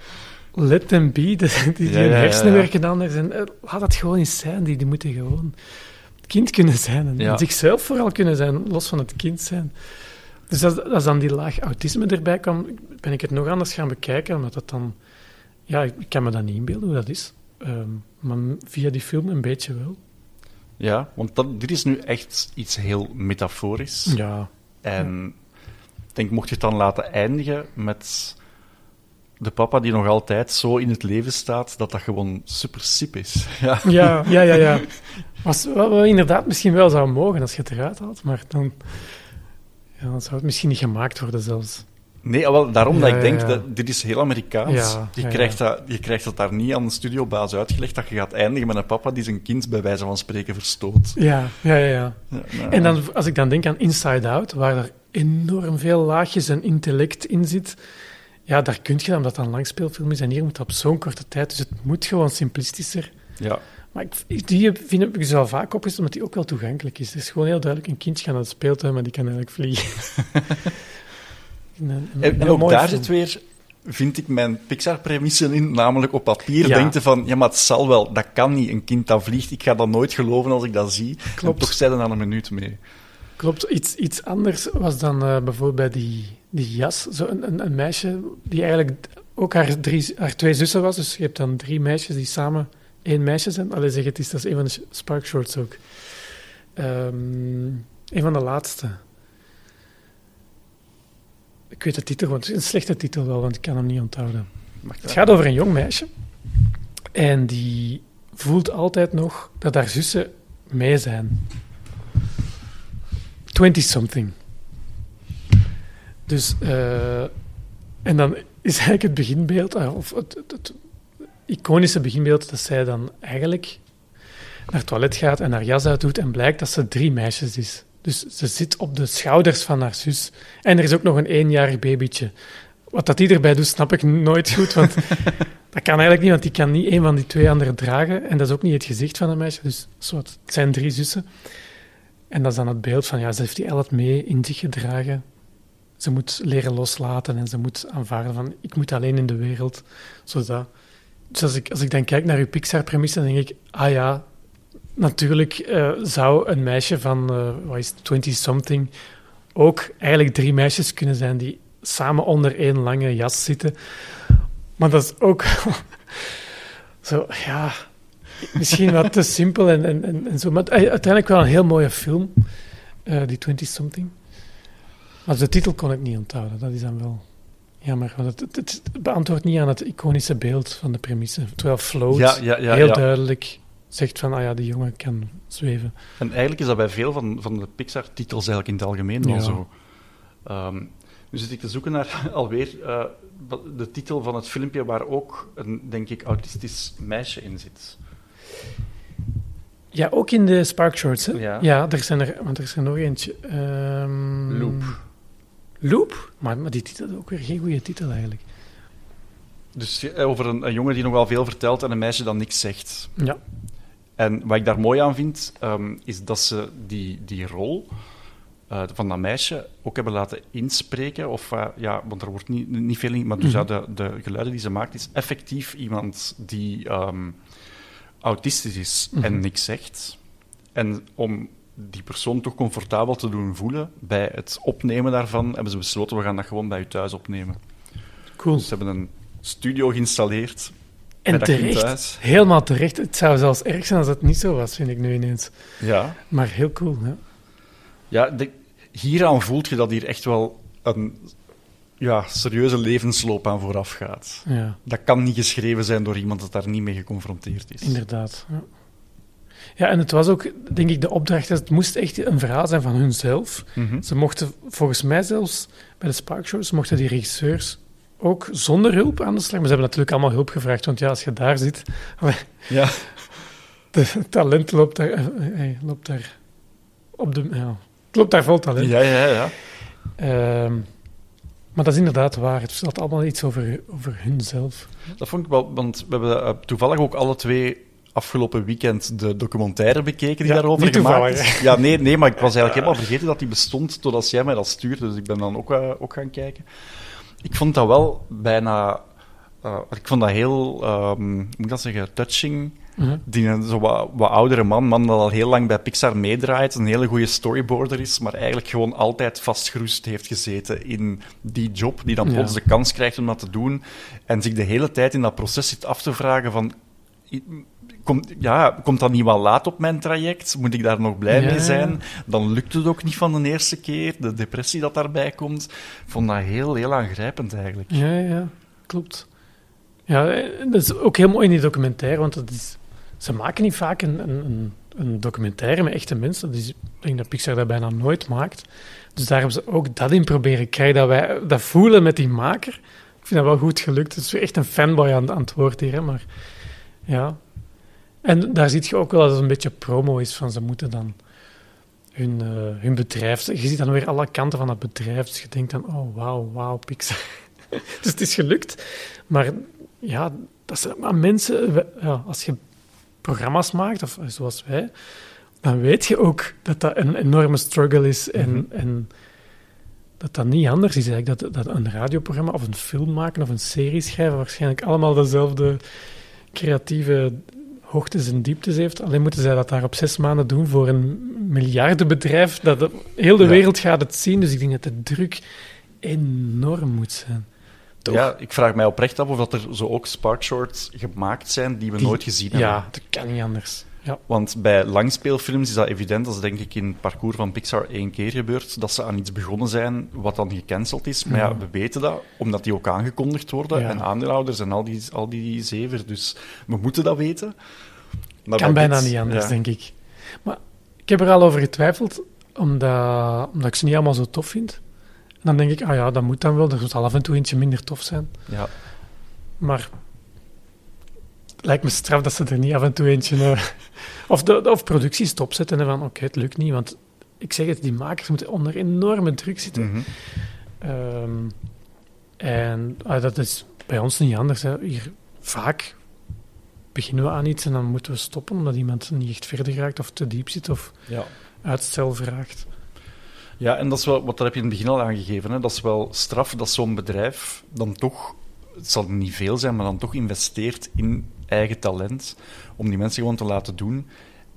let them be, die, *laughs* die, die Ja, hun hersenen werken anders, en eh, laat dat gewoon eens zijn, die, die moeten gewoon kind kunnen zijn, en zichzelf vooral kunnen zijn, los van het kind zijn. Dus als, als dan die laag autisme erbij kwam, ben ik het nog anders gaan bekijken, omdat dat dan... Ja, ik kan me dat niet inbeelden hoe dat is. Ehm, maar via die film een beetje wel. Ja, want dat, dit is nu echt iets heel metaforisch. Ja. En ik denk, mocht je het dan laten eindigen met de papa die nog altijd zo in het leven staat, dat dat gewoon super sip is. *laughs* Ja. Ja, ja, ja, ja. Was wat inderdaad misschien wel zou mogen als je het eruit haalt, maar dan, ja, dan zou het misschien niet gemaakt worden zelfs. Nee, ah, wel, daarom Ja, dat ik denk, ja. dat dit is heel Amerikaans. Je, krijgt. Dat, je krijgt dat daar niet aan de studiobaas uitgelegd, dat je gaat eindigen met een papa die zijn kind bij wijze van spreken verstoot. Ja, ja, ja. ja. Ja, nou, En dan, als ik dan denk aan Inside Out, waar er enorm veel laagjes en intellect in zit, ja, daar kun je dan, omdat dat een langspeelfilm is, en hier moet dat op zo'n korte tijd, dus het moet gewoon simplistischer. Ja, Maar ik, die vind ik dus al vaak opgezet, omdat die ook wel toegankelijk is. Het is gewoon heel duidelijk, een kindje gaat naar de speeltuin, maar die kan eigenlijk vliegen. *laughs* Een- een- En, ook daar film. zit weer, vind ik, mijn Pixar-premissen in. Namelijk op papier Ja. je van, ja, maar het zal wel, dat kan niet. Een kind dat vliegt, ik ga dat nooit geloven als ik dat zie. Klopt. En toch zijn er dan een minuut mee. Klopt, iets, iets anders was dan eh, bijvoorbeeld bij die, die jas. Zo een, een, een meisje die eigenlijk ook haar, drie, haar twee zussen was. Dus je hebt dan drie meisjes die samen één meisje zijn. Allee, zeg het is, dat is een van de Spark Shorts ook. Ehm, een van de laatste. Ik weet de titel, want het is een slechte titel wel, want ik kan hem niet onthouden. Het gaat over een jong meisje. En die voelt altijd nog dat haar zussen mee zijn. 20-something. Dus, eh, en dan is eigenlijk het beginbeeld, ah, of het, het, het, iconische beginbeeld, dat zij dan eigenlijk naar het toilet gaat en haar jas uitdoet en blijkt dat ze drie meisjes is. Dus ze zit op de schouders van haar zus. En er is ook nog een eenjarig babytje. Wat dat die erbij doet, snap ik nooit goed, want *laughs* dat kan eigenlijk niet, want die kan niet een van die twee anderen dragen. En dat is ook niet het gezicht van een meisje, dus het zijn drie zussen. En dat is dan het beeld van, ja, ze heeft die elf mee in zich gedragen. Ze moet leren loslaten en ze moet aanvaarden van, ik moet alleen in de wereld. Zodat, dus als ik, als ik dan kijk naar uw Pixar-premisse, dan denk ik, ah ja, natuurlijk uh, zou een meisje van, uh, is 20-something, ook eigenlijk drie meisjes kunnen zijn die samen onder één lange jas zitten. Maar dat is ook *laughs* zo, ja, misschien wat te simpel en, en, en, zo. Maar uiteindelijk wel een heel mooie film, die 20-something. Maar de titel kon ik niet onthouden, dat is dan wel jammer. Want het, het, het beantwoordt niet aan het iconische beeld van de premisse. Terwijl Float ja, ja, ja, heel duidelijk zegt van, ah ja, die jongen kan zweven. En eigenlijk is dat bij veel van, van de Pixar-titels eigenlijk in het algemeen wel zo. Um, nu zit ik te zoeken naar *laughs* alweer uh, de titel van het filmpje waar ook een, denk ik, autistisch meisje in zit. Ja, ook in de Spark Shorts, hè? Ja. ja er zijn er, want er is er nog eentje. Um, Loop. Loop? Maar, maar die titel is ook weer geen goede titel eigenlijk. Dus eh, over een, een jongen die nog wel veel vertelt en een meisje dat niks zegt. Ja. En wat ik daar mooi aan vind, um, is dat ze die, die rol uh, van dat meisje ook hebben laten inspreken. Of, uh, ja, want er wordt niet, niet veel in, maar dus mm -hmm. de, de geluiden die ze maakt, is effectief iemand die um, autistisch is mm -hmm. en niks zegt. En om die persoon toch comfortabel te doen voelen bij het opnemen daarvan, hebben ze besloten, we gaan dat gewoon bij u thuis opnemen. Cool. Dus ze hebben een studio geïnstalleerd en terecht, helemaal terecht. Het zou zelfs erg zijn als het niet zo was, vind ik nu ineens. Ja. Maar heel cool, ja. Ja, de, hieraan voelt je dat hier echt wel een ja, serieuze levensloop aan vooraf gaat. Ja. Dat kan niet geschreven zijn door iemand dat daar niet mee geconfronteerd is. Inderdaad, ja. Ja, en het was ook, denk ik, de opdracht, het moest echt een verhaal zijn van hunzelf. Mm -hmm. Ze mochten, volgens mij zelfs, bij de Spark Shows, mochten die regisseurs ook zonder hulp aan de slag. Maar ze hebben natuurlijk allemaal hulp gevraagd, want ja, als je daar zit... Ja. *laughs* De talent loopt daar, hey, loopt daar op de... Ja, het loopt daar vol talent. Ja, ja, ja. Uh, maar dat is inderdaad waar. Het vertelt allemaal iets over, over hunzelf. Dat vond ik wel, want we hebben uh, toevallig ook alle twee afgelopen weekend de documentaire bekeken die ja, daarover gemaakt is. Ja, nee, nee, maar ik was eigenlijk helemaal vergeten dat die bestond totdat jij mij dat stuurde. Dus ik ben dan ook, uh, ook gaan kijken. Ik vond dat wel bijna... Uh, ik vond dat heel, um, hoe moet ik dat zeggen, touching. Uh -huh. Die een zo wat, wat, oudere man, man dat al heel lang bij Pixar meedraait, een hele goede storyboarder is, maar eigenlijk gewoon altijd vastgeroest heeft gezeten in die job, die dan plots Ja. de kans krijgt om dat te doen, en zich de hele tijd in dat proces zit af te vragen van... Komt, ja, komt dat niet wel laat op mijn traject? Moet ik daar nog blij Ja. mee zijn? Dan lukt het ook niet van de eerste keer. De depressie dat daarbij komt. Ik vond dat heel, heel aangrijpend eigenlijk. Ja, ja, klopt. Ja, dat is ook heel mooi in die documentaire, want dat is, ze maken niet vaak een, een, een documentaire met echte mensen. Dat is, ik denk dat Pixar dat bijna nooit maakt. Dus daar hebben ze ook dat in proberen krijgen, dat wij dat voelen met die maker. Ik vind dat wel goed gelukt. Het is echt een fanboy aan, aan het woord hier, hè, maar ja. En daar zie je ook wel dat het een beetje promo is van ze moeten dan hun, uh, hun bedrijf... Je ziet dan weer alle kanten van het bedrijf, dus je denkt dan, oh wauw, wauw, Pixar. *laughs* dus het is gelukt. Maar ja, dat zijn maar mensen... Ja, als je programma's maakt, of zoals wij, dan weet je ook dat dat een enorme struggle is en, Mhm. en dat dat niet anders is eigenlijk. Dat, dat een radioprogramma of een film maken of een serie schrijven waarschijnlijk allemaal dezelfde creatieve hoogtes en dieptes heeft. Alleen moeten zij dat daar op zes maanden doen voor een miljardenbedrijf. Dat de- heel de Ja. wereld gaat het zien. Dus ik denk dat de druk enorm moet zijn. Toch? Ja, ik vraag mij oprecht af of dat er zo ook sparkshorts gemaakt zijn die we Die- nooit gezien hebben. Ja, dat kan niet anders. Ja. Want bij langspeelfilms is dat evident. Dat is denk ik in het parcours van Pixar één keer gebeurd. Dat ze aan iets begonnen zijn wat dan gecanceld is. Maar ja, Ja. we weten dat, omdat die ook aangekondigd worden. Ja. En aandeelhouders en al die, al die zever. Dus we moeten dat weten. Maar kan bij bijna dit- niet anders, denk ik. Maar ik heb er al over getwijfeld, omdat, omdat ik ze niet allemaal zo tof vind. En dan denk ik, ah ja, dat moet dan wel. Er moet al af en toe eentje minder tof zijn. Ja. Maar lijkt me straf dat ze er niet af en toe eentje... eh, of, de, of productie stopzetten en van, oké, het lukt niet. Want ik zeg het, die makers moeten onder enorme druk zitten. Mhm. Ehm, en ah, dat is bij ons niet anders. Hè. Hier, vaak beginnen we aan iets en dan moeten we stoppen omdat iemand niet echt verder raakt of te diep zit of ja. uitstel vraagt. Ja, en dat is wel, wat daar heb je in het begin al aangegeven. Hè? Dat is wel straf dat zo'n bedrijf dan toch, het zal niet veel zijn, maar dan toch investeert in eigen talent om die mensen gewoon te laten doen.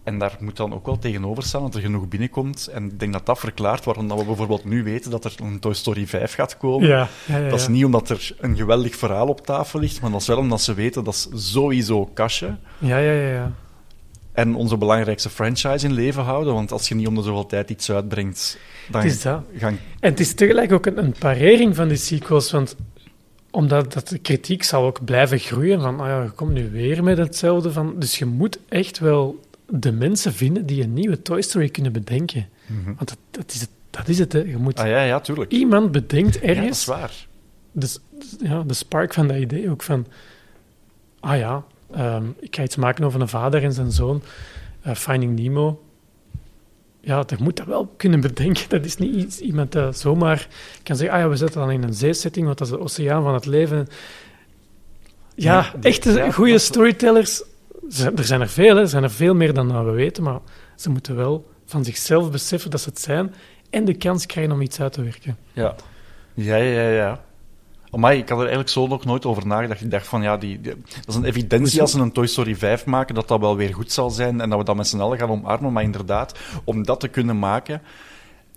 En daar moet dan ook wel tegenover staan dat er genoeg binnenkomt. En ik denk dat dat verklaart waarom dat we bijvoorbeeld nu weten dat er een Toy Story 5 gaat komen. Ja, ja, ja, Dat is niet omdat er een geweldig verhaal op tafel ligt, maar dat is wel omdat ze weten dat is sowieso kastje. Ja, ja, ja, ja. En onze belangrijkste franchise in leven houden. Want als je niet om de zoveel tijd iets uitbrengt, dan Het is dat. gaan En het is tegelijk ook een, een parering van die sequels, want omdat dat de kritiek zal ook blijven groeien van, ah ja, je komt nu weer met hetzelfde van, dus je moet echt wel de mensen vinden die een nieuwe Toy Story kunnen bedenken. Want dat, dat is het, dat is het, hè. Je moet Ah ja, ja, tuurlijk. iemand bedenkt Ja, dat ergens is waar. dus, ja, de spark van dat idee ook van, ah ja, ehm, ik ga iets maken over een vader en zijn zoon, eh, Finding Nemo. Ja, je moet dat wel kunnen bedenken. Dat is niet iets, iemand dat zomaar kan zeggen, ah ja, we zetten dan in een zeesetting, want dat is de oceaan van het leven. Ja, echte ja, goede dat storytellers, er zijn er veel, hè. er zijn er veel meer dan dat we weten, maar ze moeten wel van zichzelf beseffen dat ze het zijn en de kans krijgen om iets uit te werken. Ja. Ja, ja, ja. Amai, ik had er eigenlijk zo nog nooit over nagedacht. Ik dacht van, ja, die, die- dat is een evidentie als ze een Toy Story 5 maken, dat dat wel weer goed zal zijn en dat we dat met z'n allen gaan omarmen. Maar inderdaad, om dat te kunnen maken,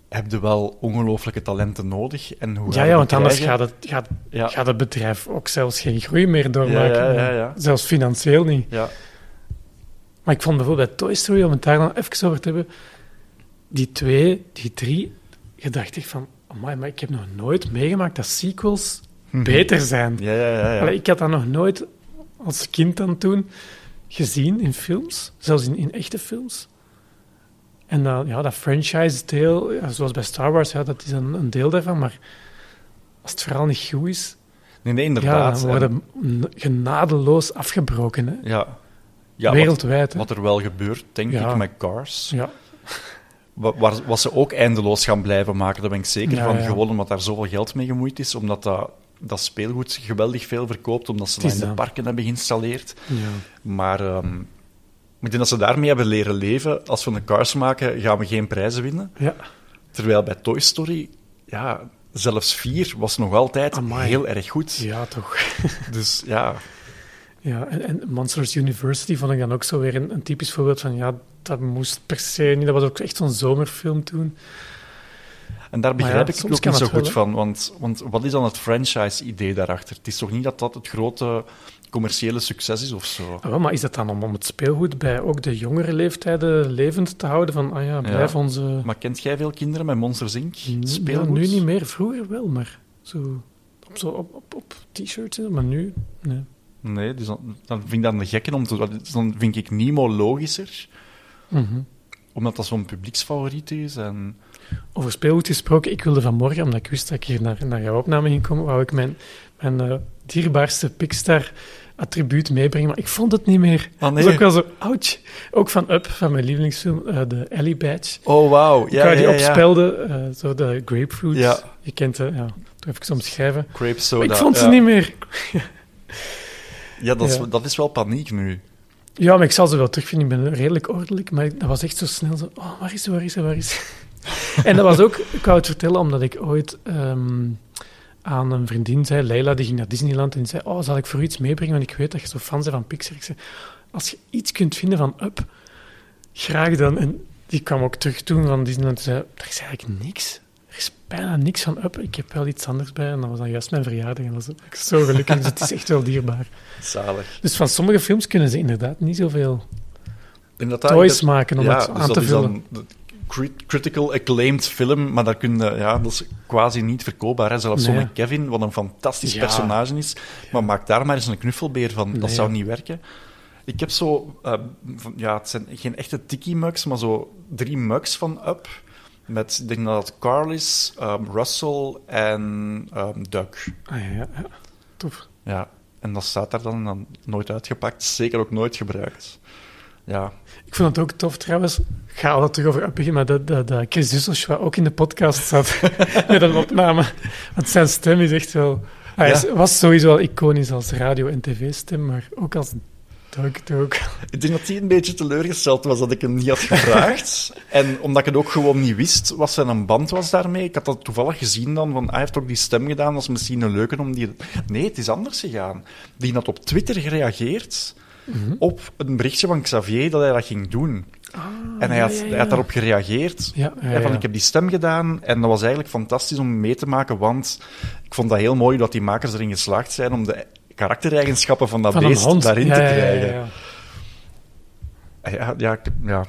heb je wel ongelooflijke talenten nodig. En hoe Ja, ja, want anders gaat het, gaat, Ja. gaat het bedrijf ook zelfs geen groei meer doormaken. Ja, ja. Zelfs financieel niet. Ja. Maar ik vond bijvoorbeeld bij Toy Story, om het daar dan even over te hebben, die twee, die drie, je dacht echt van, amai, maar ik heb nog nooit meegemaakt dat sequels beter zijn. Mhm. Ja, ja, ja. ja. Allee, ik had dat nog nooit als kind dan toen gezien in films, zelfs in, in echte films. En dan, ja, dat franchise-deel, ja, zoals bij Star Wars, ja, dat is een, een deel daarvan, maar als het verhaal niet goed is, Nee, nee, ja, inderdaad. dan worden genadeloos afgebroken, hè? ja. Ja, wat, wereldwijd. wat er wel gebeurt, denk Ja. ik, met Cars. Ja, Waar, wat ze ook eindeloos gaan blijven maken, daar ben ik zeker Ja, van. ja. Gewoon omdat daar zoveel geld mee gemoeid is, omdat dat, dat speelgoed geweldig veel verkoopt, omdat ze dat in de parken hebben geïnstalleerd. ja. Maar ehm, ik denk dat ze daarmee hebben leren leven. Als we een Cars maken, gaan we geen prijzen winnen. ja. Terwijl bij Toy Story, ja, zelfs 4 was nog altijd Amai. heel erg goed. ja toch. *laughs* Dus ja, Ja, en, en Monsters University vond ik dan ook zo weer een, een typisch voorbeeld van, ja, dat moest per se niet. Dat was ook echt zo'n zomerfilm toen. En daar begrijp ja, ik soms ook niet zo het goed van. Want, want wat is dan het franchise-idee daarachter? Het is toch niet dat dat het grote commerciële succes is of zo? Maar is dat dan om, om het speelgoed bij ook de jongere leeftijden levend te houden? Van, ah ja, blijf Ja. onze... Maar kent jij veel kinderen met Monsters Inc? Speelgoed? nu niet meer, vroeger wel, maar zo op, zo op, op, op t-shirts, maar nu... Nee. Nee, dus dan, dan vind ik dat een gekke om te... dus Dan vind ik Nemo logischer, Mhm. omdat dat zo'n publieksfavoriet is. En... Over speelgoed gesproken, ik wilde vanmorgen, omdat ik wist dat ik hier naar, naar jouw opname ging komen, wou ik mijn, mijn eh, dierbaarste Pixar-attribuut meebrengen, maar ik vond het niet meer. Ah, Dat is ook wel zo, ouch. Ook van Up, van mijn lievelingsfilm, eh, de Ellie Badge. Oh, wauw. ik Ja, die ja, ja. eh, zo de grapefruit. Ja. Je kent het, ja. Toen even omschrijven. Grape Maar soda. ik vond ze ja. niet meer. Ja, dat is, Ja. dat is wel paniek nu. Ja, maar ik zal ze wel terugvinden. Ik ben redelijk ordelijk, maar dat was echt zo snel zo... Oh, waar is ze, waar is ze, waar is ze? *laughs* en dat was ook... Ik wou het vertellen omdat ik ooit ehm, aan een vriendin zei, Leila, die ging naar Disneyland en zei, oh, zal ik voor u iets meebrengen? Want ik weet dat je zo fan bent van Pixar. Ik zei, als je iets kunt vinden van Up, graag dan. En die kwam ook terug toen van Disneyland en zei, er is eigenlijk niks. Er is bijna niks van Up. Ik heb wel iets anders bij en dat was dan juist mijn verjaardag. En dat was ik zo gelukkig, dus het is echt wel dierbaar. *laughs* Zalig. Dus van sommige films kunnen ze inderdaad niet zoveel toys maken om ja, het dus aan te vullen. dan crit- critical acclaimed film, maar daar kun je, ja, dat is quasi niet verkoopbaar. Hè. Zelfs Nee. zo'n Kevin, wat een fantastisch Ja. personage is, maar maak daar maar eens een knuffelbeer van. Dat Nee. zou niet werken. Ik heb zo, eh, van, ja, het zijn geen echte tiki-mugs, maar zo drie mugs van Up. Met, ik denk dat het Carl is, ehm, Russell en ehm, Duck. Ah, ja, ja, ja. Tof. Ja, en dat staat daar dan, dan nooit uitgepakt, zeker ook nooit gebruikt. Ja, Ik vond het ook tof trouwens. Ik ga al terug over beginnen, maar dat, dat, dat Chris Dusselschwa ook in de podcast zat *laughs* met een opname. Want zijn stem is echt wel... Hij Ja. is- was sowieso al iconisch als radio- en tv-stem, maar ook als ook. Ik denk dat hij een beetje teleurgesteld was dat ik hem niet had gevraagd. *laughs* en omdat ik het ook gewoon niet wist wat zijn band was daarmee. Ik had dat toevallig gezien dan, van hij heeft ook die stem gedaan, dat is misschien een leuke om die... Nee, het is anders gegaan. Die had op Twitter gereageerd Mhm. op een berichtje van Xavier dat hij dat ging doen. en hij had, Ah, ja, ja, hij had ja. daarop gereageerd. Ja, ja, Hij van, ik heb die stem gedaan en dat was eigenlijk fantastisch om mee te maken, want ik vond dat heel mooi dat die makers erin geslaagd zijn om de karaktereigenschappen van dat Van beest hond. daarin Ja, te krijgen. ja, ja. Ja, ja, ik, ja.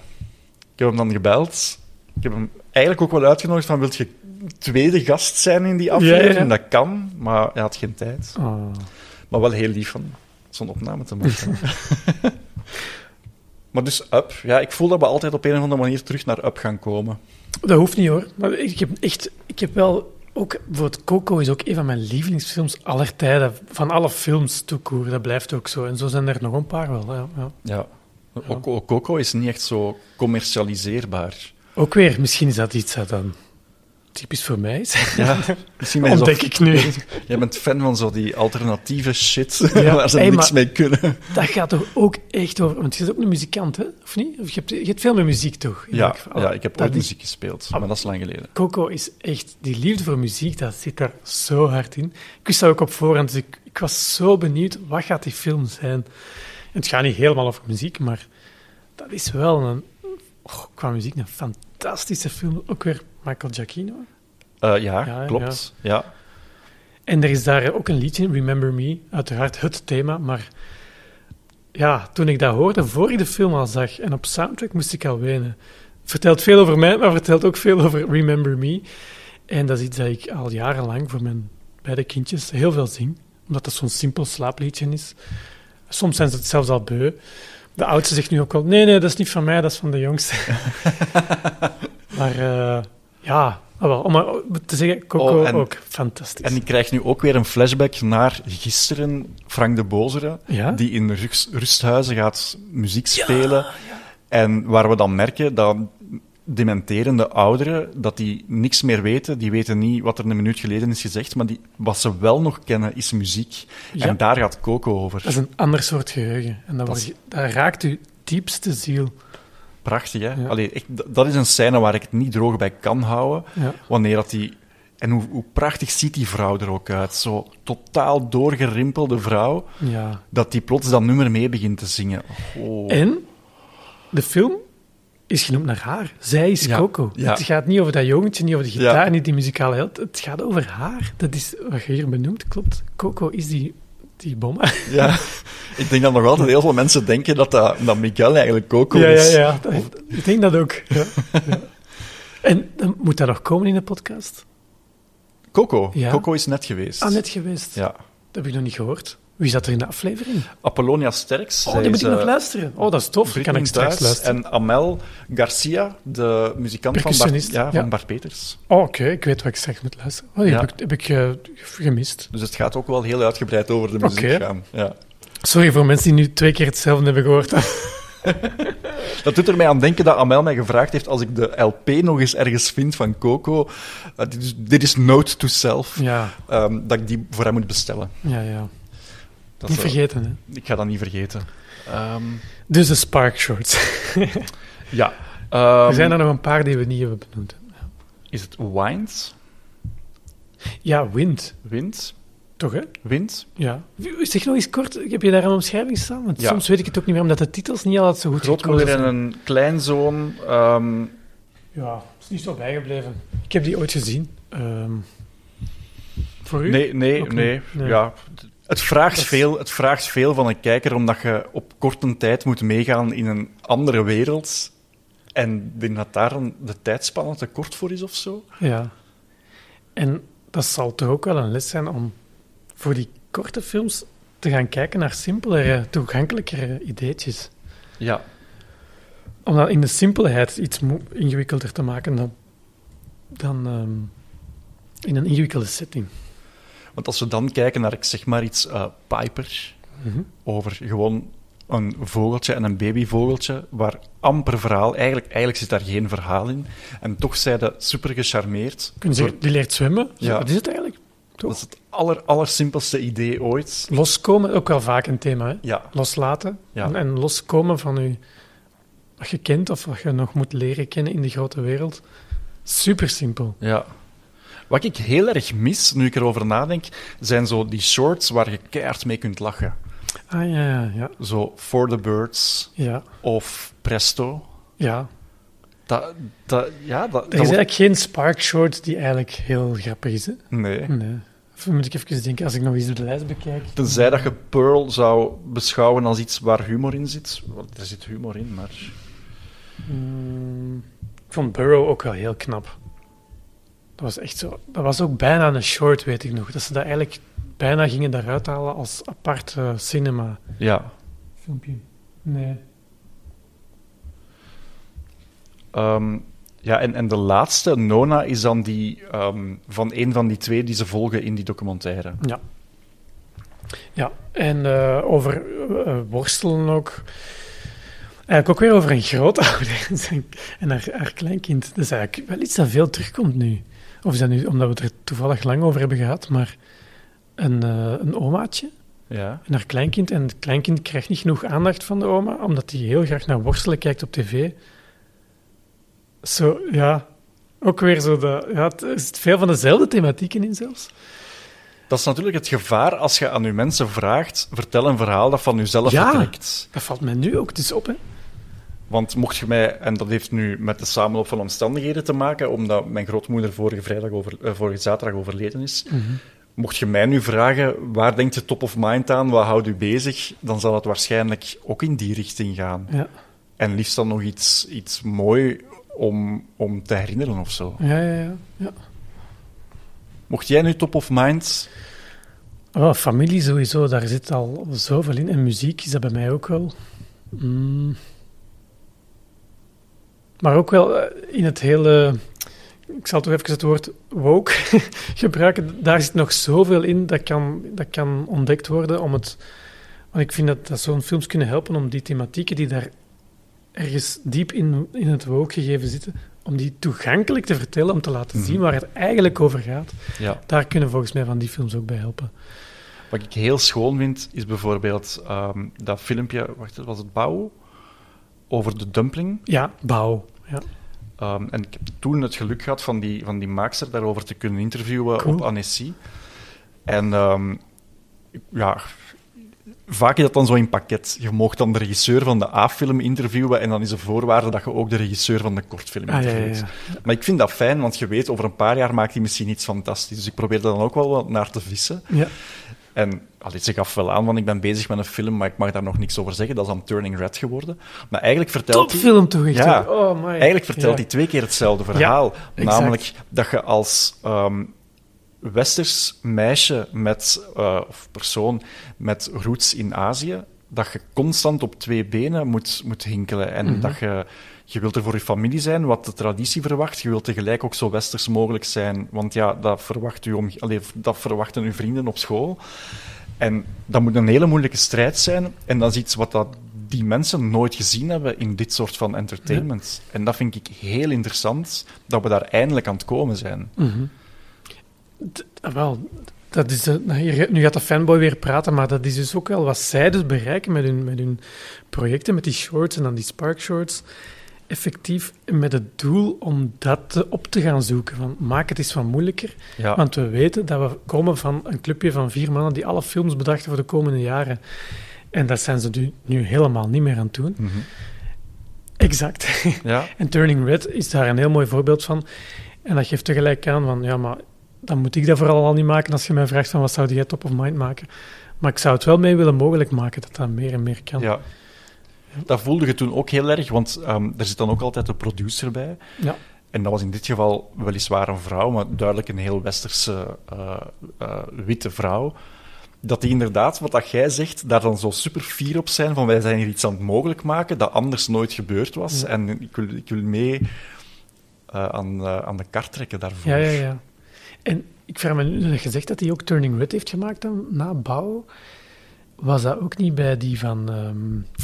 ik heb hem dan gebeld. Ik heb hem eigenlijk ook wel uitgenodigd van, wilt je tweede gast zijn in die aflevering? Ja, ja. Dat kan, maar hij had geen tijd. Oh. Maar wel heel lief van zo'n opname te maken. *laughs* maar dus Up, ja, ik voel dat we altijd op een of andere manier terug naar Up gaan komen. Dat hoeft niet hoor. Maar ik heb echt, ik heb wel ook, bijvoorbeeld Coco is ook een van mijn lievelingsfilms aller tijden. Van alle films toekoer, dat blijft ook zo. En zo zijn er nog een paar wel. Ja, ja. Ja. Coco is niet echt zo commercialiseerbaar. Ook weer, misschien is dat iets dat dan typisch voor mij *laughs* is. Ja, misschien Ontdek ik nu. *laughs* Jij bent fan van zo die alternatieve shit, Ja. *laughs* waar ze Hey, niks maar- mee kunnen. Dat gaat toch ook echt over... Want je bent ook een muzikant, hè? Of niet? Of je, hebt, je hebt veel met muziek, toch? Ja, ja, ik heb Dat is- muziek gespeeld, maar dat is lang geleden. Coco is echt... Die liefde voor muziek, dat zit daar zo hard in. Ik wist dat ook op voorhand, dus ik, ik was zo benieuwd, wat gaat die film zijn? En het gaat niet helemaal over muziek, maar dat is wel een... oh, qua muziek een fantastische film. Ook weer Michael Giacchino. Eh, ja, Ja, klopt. Ja. En er is daar ook een liedje, Remember Me, uiteraard het thema, maar ja, toen ik dat hoorde, voor ik de film al zag, en op soundtrack moest ik al wenen. Vertelt veel over mij, maar vertelt ook veel over Remember Me. En dat is iets dat ik al jarenlang voor mijn beide kindjes heel veel zing, omdat dat zo'n simpel slaapliedje is. Soms zijn ze het zelfs al beu. De oudste zegt nu ook al, nee, nee, dat is niet van mij, dat is van de jongste. *laughs* maar eh, ja, ah, wel, om maar te zeggen, Coco Oh, en- ook fantastisch. En ik krijg nu ook weer een flashback naar gisteren, Frank de Bozere, Ja? die in rust, rusthuizen gaat muziek spelen. En waar we dan merken dat dementerende ouderen, dat die niks meer weten. Die weten niet wat er een minuut geleden is gezegd, maar die, wat ze wel nog kennen is muziek. Ja. En daar gaat Coco over. Dat is een ander soort geheugen. En dat, dat raakt uw diepste ziel. Prachtig, hè? Ja. Allee, echt, d- dat is een scène waar ik het niet droog bij kan houden. Ja. Wanneer dat die... En hoe, hoe prachtig ziet die vrouw er ook uit. Zo totaal doorgerimpelde vrouw. ja. Dat die plots dat nummer mee begint te zingen. Oh. En de film is genoemd naar haar. Zij is Coco. Het gaat niet over dat jongetje, niet over de gitaar, niet die muzikale held. Het gaat over haar. Dat is wat je hier benoemt, klopt. Coco is die, die bomma. *laughs* Ja, ik denk dat nog altijd heel veel mensen denken dat, dat, dat Miguel eigenlijk Coco ja, ja, is. ja. Dat- ik denk dat ook. Ja. Ja. En dan moet dat nog komen in de podcast? Coco. Ja. Coco is net geweest. Ah, net geweest. Ja. Dat heb ik nog niet gehoord. Wie zat er in de aflevering? Apollonia Sterks. Oh, die moet ik nog eh, luisteren. Oh, dat is tof. Kan ik straks luisteren. En Amel Garcia, de muzikant van Bart, ja, van ja. Bart Peters. Oh, oké, ik weet wat ik straks moet luisteren. Oh, die Ja. heb ik, heb ik eh, gemist. Dus het gaat ook wel heel uitgebreid over de muziek gaan. Ja. Sorry voor mensen die nu twee keer hetzelfde hebben gehoord. *laughs* *laughs* Dat doet er mij aan denken dat Amel mij gevraagd heeft als ik de LP nog eens ergens vind van Coco. eh, dit, is, dit is Note to Self. ja, ehm, dat ik die voor hem moet bestellen. ja, ja. Dat Niet vergeten, hè. Ik ga dat niet vergeten. Ehm, Dus de Spark Shorts. *laughs* ja. er Ehm, zijn er nog een paar die we niet hebben benoemd. Is het Winds? Ja, Wind. Wind? Toch, hè? Wind? Ja. Zeg nog eens kort, heb je daar een omschrijving staan? Want Ja. soms weet ik het ook niet meer, omdat de titels niet altijd zo goed Grootmoeder gekozen en zijn. een kleinzoon. ehm Ja, het is niet zo bijgebleven. Ik heb die ooit gezien. Voor u? Nee, nee. Nee. Ja, het, vraagt veel, het vraagt veel van een kijker, omdat je op korte tijd moet meegaan in een andere wereld. En ik denk dat daar de tijdspanne te kort voor is of zo. Ja. En dat zal toch ook wel een les zijn om voor die korte films te gaan kijken naar simpelere, toegankelijkere ideetjes. Ja, Om dat in de simpelheid iets ingewikkelder te maken dan, dan ehm, in een ingewikkelde setting. Want als we dan kijken naar, ik zeg maar iets, eh Piper, Mhm. over gewoon een vogeltje en een babyvogeltje, waar amper verhaal, eigenlijk, eigenlijk zit daar geen verhaal in. En toch zijn ze super gecharmeerd. Zeggen, die leert zwemmen. Ja. Wat is het eigenlijk? dat is het aller, allersimpelste idee ooit. Loskomen, ook wel vaak een thema. Hè? Ja, Loslaten Ja. en, en loskomen van je, wat je kent of wat je nog moet leren kennen in de grote wereld. Super simpel. Ja. Wat ik heel erg mis, nu ik erover nadenk, zijn zo die shorts waar je keihard mee kunt lachen. Ah ja, ja, ja. Zo For the Birds ja, of Presto. ja. Dat, dat, ja, dat, Er dat is wordt- eigenlijk geen Spark Short die eigenlijk heel grappig is. Hè? Nee. Nee. Even moet ik even denken, als ik nog eens de lijst bekijk. Tenzij dat je Pearl zou beschouwen als iets waar humor in zit. Want er zit humor in, maar... Mm, ik vond Burrow ook wel heel knap. Dat was echt zo. Dat was ook bijna een short, weet ik nog. Dat ze dat eigenlijk bijna gingen daaruit halen als apart eh, cinema Ja. filmpje. Nee. Ehm, ja, en, en de laatste, Nona, is dan die ehm, van een van die twee die ze volgen in die documentaire. Ja. Ja, en eh, over eh, worstelen ook. Eigenlijk ook weer over een grootouder *laughs* en haar, haar kleinkind. Dat is eigenlijk wel iets dat veel terugkomt nu. Of is dat nu omdat we het er toevallig lang over hebben gehad, maar een, eh, een omaatje Ja. en haar kleinkind. En het kleinkind krijgt niet genoeg aandacht van de oma, omdat hij heel graag naar worstelen kijkt op tv. Zo, ja, ook weer zo. De, ja, het is veel van dezelfde thematieken in zelfs. Dat is natuurlijk het gevaar als je aan je mensen vraagt, vertel een verhaal dat van jezelf Ja. vertrekt. Dat valt mij nu ook dus op, hè. Want mocht je mij, en dat heeft nu met de samenloop van omstandigheden te maken, omdat mijn grootmoeder vorige, vrijdag over, eh, vorige zaterdag overleden is, mocht je mij nu vragen, waar denkt je top of mind aan, wat houdt u bezig, dan zal het waarschijnlijk ook in die richting gaan. Ja, En liefst dan nog iets, iets mooi om, om te herinneren of zo. ja, ja. ja. ja. Mocht jij nu top of mind... Oh, familie sowieso, daar zit al zoveel in. En muziek is dat bij mij ook wel. Mm. Maar ook wel eh, in het hele... Ik zal toch even het woord woke *laughs* gebruiken. Daar zit nog zoveel in dat kan, dat kan ontdekt worden om het... Want ik vind dat, dat zo'n films kunnen helpen om die thematieken die daar ergens diep in, in het woke gegeven zitten, om die toegankelijk te vertellen, om te laten Mhm. zien waar het eigenlijk over gaat. Ja. Daar kunnen volgens mij van die films ook bij helpen. Wat ik heel schoon vind, is bijvoorbeeld ehm, dat filmpje... Wacht, was het Bouw? Over de dumpling. Ja, bouw. Ja. Ehm, en ik heb toen het geluk gehad van die, van die maakster daarover te kunnen interviewen Cool. op Annecy. En ehm, ja, vaak is dat dan zo in pakket. Je mag dan de regisseur van de A-film interviewen en dan is de voorwaarde dat je ook de regisseur van de kortfilm Ah, ja, ja, interviewt. Maar ik vind dat fijn, want je weet, over een paar jaar maakt hij misschien iets fantastisch. Dus ik probeer er dan ook wel wat naar te vissen. ja. En allee, ze gaf wel aan, want ik ben bezig met een film, maar ik mag daar nog niks over zeggen. Dat is dan Turning Red geworden. Maar eigenlijk vertelt hij... Topfilm toch echt? Ja. Oh, my. Eigenlijk vertelt Ja. hij twee keer hetzelfde verhaal. namelijk dat je als ehm, westers meisje met, eh, of persoon met roots in Azië, dat je constant op twee benen moet, moet hinkelen. En Mhm. dat je, je wilt er voor je familie zijn, wat de traditie verwacht. Je wilt tegelijk ook zo westers mogelijk zijn. Want ja, dat, verwacht u om, allee, dat verwachten uw vrienden op school. En dat moet een hele moeilijke strijd zijn. En dat is iets wat dat die mensen nooit gezien hebben in dit soort van entertainment. En dat vind ik heel interessant, dat we daar eindelijk aan het komen zijn. Mhm. Wel, dat is de, nou, nu gaat de fanboy weer praten, maar dat is dus ook wel wat zij dus bereiken met hun, met hun projecten, met die shorts en dan die Spark Shorts. Effectief met het doel om dat op te gaan zoeken. Van, maak het eens wat moeilijker. Ja, Want we weten dat we komen van een clubje van vier mannen die alle films bedachten voor de komende jaren. En dat zijn ze nu, nu helemaal niet meer aan het doen. Mhm. Exact. *laughs* Ja, En Turning Red is daar een heel mooi voorbeeld van. En dat geeft tegelijk aan van, ja, maar dan moet ik dat vooral al niet maken als je mij vraagt van wat zou jij top of mind maken. Maar ik zou het wel mee willen mogelijk maken dat dat meer en meer kan. ja. Dat voelde je toen ook heel erg, want ehm, er zit dan ook altijd een producer bij. Ja. En dat was in dit geval weliswaar een vrouw, maar duidelijk een heel westerse eh, eh, witte vrouw. Dat die inderdaad, wat dat jij zegt, daar dan zo super fier op zijn van wij zijn hier iets aan het mogelijk maken dat anders nooit gebeurd was. Ja. En ik wil, ik wil mee eh, aan, aan de kar trekken daarvoor. Ja, ja, ja. En ik vraag me nu, zegt dat hij ook Turning Red heeft gemaakt dan, na Bouw. Was dat ook niet bij die van ehm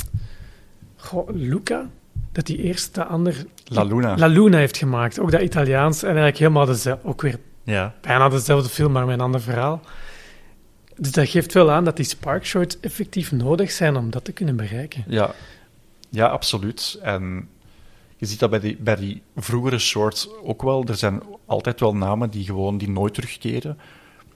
goh, Luca? Dat hij eerst de ander... La Luna. La Luna heeft gemaakt. Ook dat Italiaans. En eigenlijk helemaal dezelfde... Ook weer Ja. bijna dezelfde film, maar met een ander verhaal. Dus dat geeft wel aan dat die Spark Shorts effectief nodig zijn om dat te kunnen bereiken. Ja, ja absoluut. En je ziet dat bij die, bij die vroegere shorts ook wel. Er zijn altijd wel namen die gewoon die nooit terugkeren.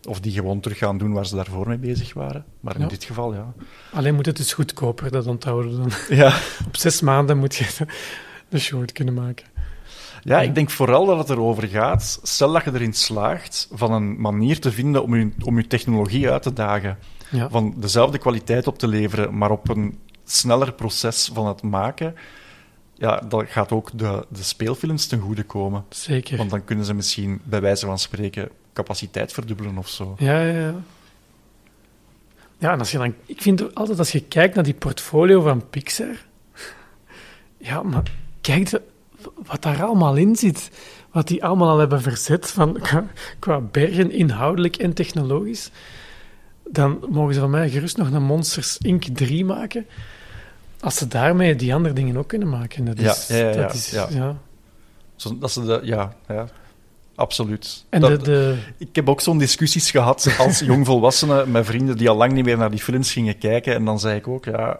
Of die gewoon terug gaan doen waar ze daarvoor mee bezig waren. Maar in Ja. dit geval, ja. Alleen moet het dus goedkoper, dat onthouden dan. *laughs* Ja. *laughs* Op zes maanden moet je de- de short kunnen maken. ja, ik denk vooral dat het erover gaat. Stel dat je erin slaagt van een manier te vinden om je, om je technologie uit te dagen. Ja, Van dezelfde kwaliteit op te leveren, maar op een sneller proces van het maken. Ja, dat gaat ook de, de speelfilms ten goede komen. zeker. Want dan kunnen ze misschien, bij wijze van spreken, capaciteit verdubbelen of zo. Ja, ja, ja. Ja, en als je dan... Ik vind altijd, als je kijkt naar die portfolio van Pixar... *laughs* Ja, maar kijk de- wat daar allemaal in zit. Wat die allemaal al hebben verzet, van, *laughs* qua, qua bergen, inhoudelijk en technologisch. Dan mogen ze van mij gerust nog een Monsters Inc. 3 maken. Als ze daarmee die andere dingen ook kunnen maken. Dat is, ja, ja, ja, dat is, ja. ja. Zo, dat ze de, ja, ja, absoluut. En Dat- de, de, Ik heb ook zo'n discussies gehad als *laughs* jongvolwassene met vrienden die al lang niet meer naar die films gingen kijken. En dan zei ik ook, ja,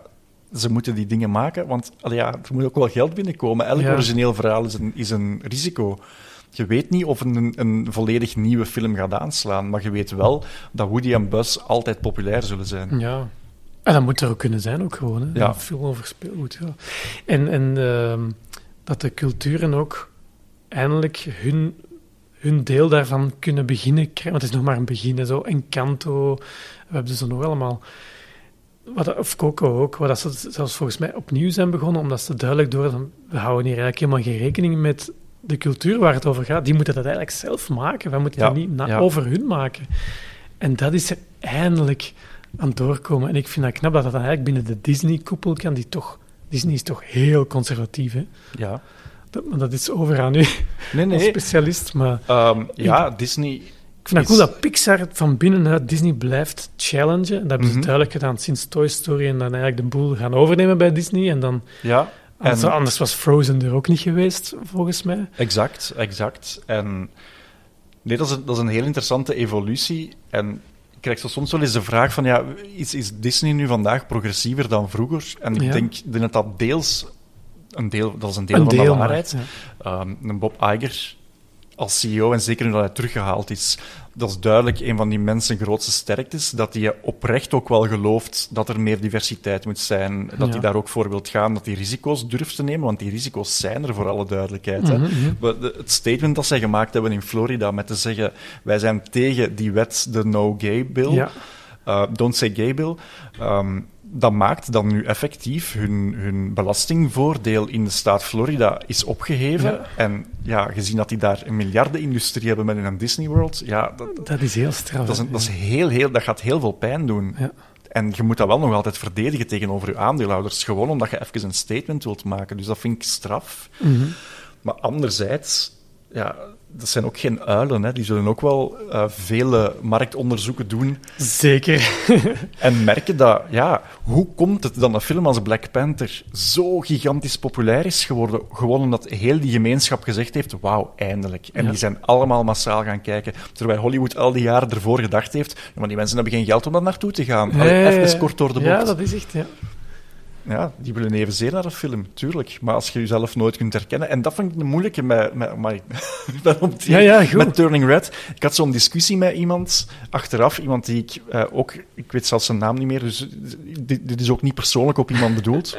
ze moeten die dingen maken, want allee, ja, er moet ook wel geld binnenkomen. Elk Ja. origineel verhaal is een, is een risico. Je weet niet of een, een volledig nieuwe film gaat aanslaan, maar je weet wel dat Woody en Buzz altijd populair zullen zijn. Ja. En dat moet er ook kunnen zijn, ook gewoon. Hè? Ja. Een film over speelgoed. Ja. En, en ehm, dat de culturen ook eindelijk hun, hun deel daarvan kunnen beginnen krijgen. Want het is nog maar een begin. Zo Encanto, we hebben ze nog allemaal. Wat, of Coco ook, waar dat ze zelfs volgens mij opnieuw zijn begonnen, omdat ze duidelijk door we houden hier eigenlijk helemaal geen rekening met de cultuur waar het over gaat. Die moeten dat eigenlijk zelf maken. Wij moeten Ja, dat niet ja. over hun maken. En dat is er eindelijk aan het doorkomen. En ik vind dat knap dat dat eigenlijk binnen de Disney-koepel kan, die toch... Disney is toch heel conservatief, hè? Ja. Dat, maar dat is over aan u *laughs* Nee, als nee. specialist. Maar Ehm, ja, Disney... ik vind het cool dat Pixar van binnenuit Disney blijft challengen. En dat hebben ze Mhm. duidelijk gedaan sinds Toy Story en dan eigenlijk de boel gaan overnemen bij Disney. En dan... Ja, Anders, en- anders was Frozen er ook niet geweest, volgens mij. Exact, exact. En nee, dat is, een, dat is een heel interessante evolutie. En ik krijg zo soms wel eens de vraag van, ja, is, is Disney nu vandaag progressiever dan vroeger? En ik Ja. ik denk dat dat deels, een deel, dat is een deel Een van deel de waarheid. ja. Ehm, een Bob Iger als CEO, en zeker nu dat hij teruggehaald is, dat is duidelijk een van die mensen grootste sterktes, dat hij oprecht ook wel gelooft dat er meer diversiteit moet zijn, dat Ja. hij daar ook voor wilt gaan, dat hij risico's durft te nemen, want die risico's zijn er voor alle duidelijkheid. Mhm, mhm. Het statement dat zij gemaakt hebben in Florida met te zeggen, wij zijn tegen die wet, de No Gay Bill, Ja. uh, Don't Say Gay Bill, ehm, dat maakt dat nu effectief hun, hun belastingvoordeel in de staat Florida is opgeheven. Ja. En ja, gezien dat die daar een miljardenindustrie hebben met een Disney World, ja, dat, Dat is heel straf. dat, is een- hè. dat, is heel, heel, dat gaat heel veel pijn doen. Ja. En je moet dat wel nog altijd verdedigen tegenover je aandeelhouders, gewoon omdat je even een statement wilt maken. Dus dat vind ik straf. Mhm. Maar anderzijds, ja, dat zijn ook geen uilen. Hè. Die zullen ook wel eh, vele marktonderzoeken doen Zeker. *laughs* en merken dat, ja, hoe komt het dat een film als Black Panther zo gigantisch populair is geworden? Gewoon omdat heel die gemeenschap gezegd heeft, wauw, eindelijk. En Ja. die zijn allemaal massaal gaan kijken. Terwijl Hollywood al die jaren ervoor gedacht heeft, maar die mensen hebben geen geld om daar naartoe te gaan. Allee, Ja, ja, even kort door de bocht. Ja, dat is echt... Ja. Ja, die willen evenzeer naar een film, tuurlijk. Maar als je jezelf nooit kunt herkennen... En dat vind ik een moeilijke met... met maar ik ben op die- Ja, ja, goed. met Turning Red. Ik had zo'n discussie met iemand, achteraf, iemand die ik eh, ook... Ik weet zelfs zijn naam niet meer, dus dit, dit is ook niet persoonlijk op iemand bedoeld.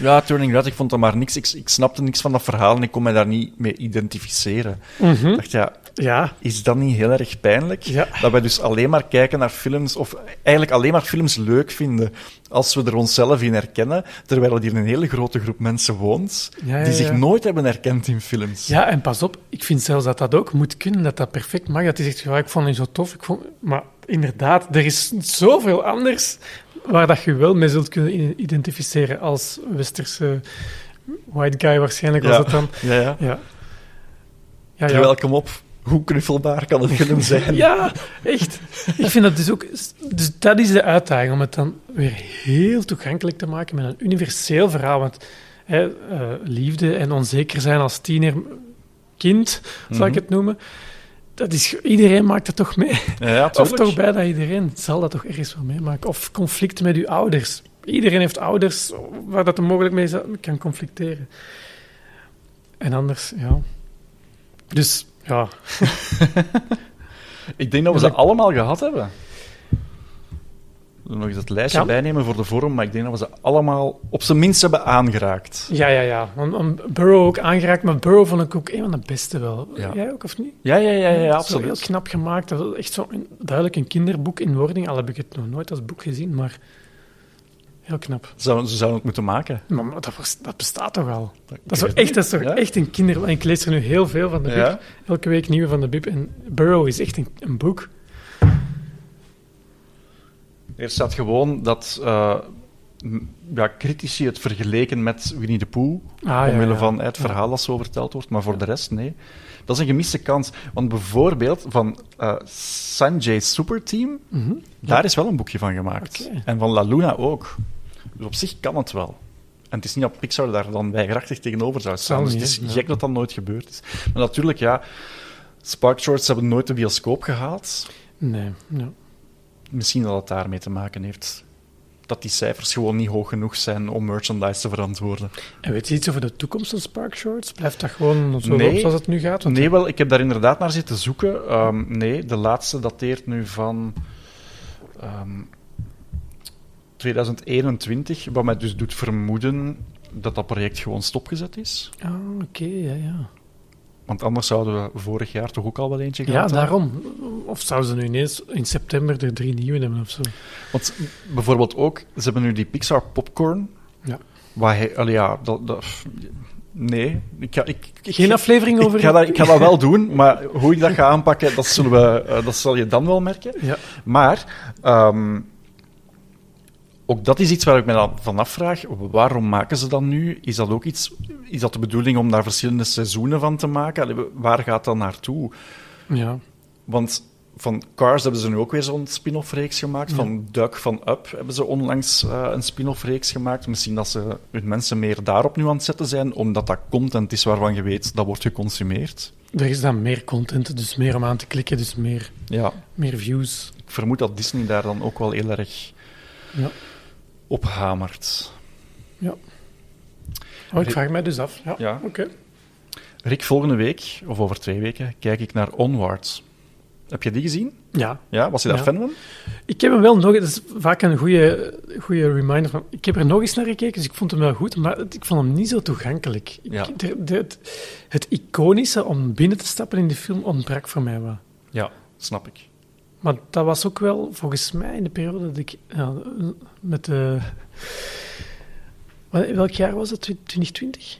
Ja, Turning Red, ik vond dat maar niks. Ik, ik snapte niks van dat verhaal en ik kon mij daar niet mee identificeren. Ik dacht, ja, Ja, is dat niet heel erg pijnlijk? Ja. Dat wij dus alleen maar kijken naar films, of eigenlijk alleen maar films leuk vinden als we er onszelf in herkennen, terwijl er hier een hele grote groep mensen woont Ja, die zich nooit hebben herkend in films. ja, en pas op, ik vind zelfs dat dat ook moet kunnen, dat dat perfect mag. Dat hij zegt, ja, ik vond het zo tof. Ik vond... Maar inderdaad, er is zoveel anders waar dat je wel mee zult kunnen identificeren als westerse white guy waarschijnlijk was het dan. *laughs* Ja, ja. Ja. Ja, Terwijl kom op, hoe knuffelbaar kan het film *laughs* zijn? Ja, echt. Ik vind dat dus ook... Dus dat is de uitdaging, om het dan weer heel toegankelijk te maken met een universeel verhaal. Want hè, eh, liefde en onzeker zijn als tiener kind, zal ik Mhm. het noemen, dat is, iedereen maakt dat toch mee. Ja, Of toch bijna iedereen zal dat toch ergens wel meemaken. Of conflicten met uw ouders. Iedereen heeft ouders waar dat mogelijk mee kan conflicteren. En anders, ja. Dus, ja. *laughs* Ik denk dat we ze allemaal gehad hebben. Nog eens het lijstje Ja. bijnemen voor de vorm, maar ik denk dat we ze allemaal op zijn minst hebben aangeraakt. Ja, ja, ja. Want, want Burrow ook aangeraakt, maar Burrow vond ik ook een van de beste wel. Ja. Jij ook, of niet? Ja, ja, ja, ja, Zo absoluut. heel knap gemaakt. Dat was echt zo een, duidelijk een kinderboek in wording. Al heb ik het nog nooit als boek gezien, maar heel knap. Zou, ze zouden het moeten maken. Maar, maar dat, was- dat bestaat toch al? Dat is, toch echt, niet. dat is toch Ja? echt een kinder... en Ik lees er nu heel veel van de Bib. Ja? Elke week nieuwe van de Bib. En Burrow is echt een, een boek. Er staat gewoon dat uh, ja, critici het vergeleken met Winnie de Pooh, Ah, omwille ja. van het verhaal dat zo verteld wordt, maar voor de rest, nee. Dat is een gemiste kans. Want bijvoorbeeld van uh, Sanjay Superteam, Mhm. daar is wel een boekje van gemaakt. En van La Luna ook. Dus op zich kan het wel. En het is niet dat Pixar daar dan weigerachtig tegenover zou staan. Dus het is gek dat dat nooit gebeurd is. Maar natuurlijk, ja, Spark Shorts hebben nooit de bioscoop gehaald. Nee, ja. Misschien dat het daarmee te maken heeft. Dat die cijfers gewoon niet hoog genoeg zijn om merchandise te verantwoorden. En weet je iets over de toekomst van Spark Shorts? Blijft dat gewoon zo Nee. zoals het nu gaat? Want Nee, wel, ik heb daar inderdaad naar zitten zoeken. Ehm, nee, de laatste dateert nu van ehm, 2021, wat mij dus doet vermoeden dat dat project gewoon stopgezet is. Ah, oké, ja, ja. Want anders zouden we vorig jaar toch ook al wel eentje Ja, gehad hebben. daarom. Of zouden ze nu ineens in september er drie nieuwe hebben of zo? Want bijvoorbeeld ook, ze hebben nu die Pixar Popcorn. Ja. Waar hij, allee, ja, dat, dat, nee. Ik ga, ik, ik, Geen aflevering over... ik, ga dat, ik ga dat wel doen, maar hoe ik dat ga aanpakken, dat, zullen we, eh, dat zal je dan wel merken. Ja. Maar ehm, ook dat is iets waar ik me dan van afvraag. Waarom maken ze dat nu? Is dat ook iets? Is dat de bedoeling om daar verschillende seizoenen van te maken? Allee, waar gaat dat naartoe? ja. Want van Cars hebben ze nu ook weer zo'n spin-off-reeks gemaakt. Van Duck van Up hebben ze onlangs eh, een spin-off-reeks gemaakt. Misschien dat ze hun mensen meer daarop nu aan het zetten zijn, omdat dat content is waarvan je weet dat wordt geconsumeerd. Er is dan meer content, dus meer om aan te klikken, dus meer, Ja, meer views. ik vermoed dat Disney daar dan ook wel heel erg Ja. Op hamert. Oh, ik vraag mij dus af. Ja, Ja. oké. Rick, volgende week, of over twee weken, kijk ik naar Onward. Heb je die gezien? Ja, Ja, was je daar Ja. fan van? ik heb hem wel nog... Dat is vaak een goede, goede reminder van... Ik heb er nog eens naar gekeken, dus ik vond hem wel goed, maar ik vond hem niet zo toegankelijk. Ik- Ja. de- de- het, het iconische om binnen te stappen in de film ontbrak voor mij wel. Ja, snap ik. Maar dat was ook wel volgens mij in de periode dat ik ja, met de. Wel- Welk jaar was dat? 2020?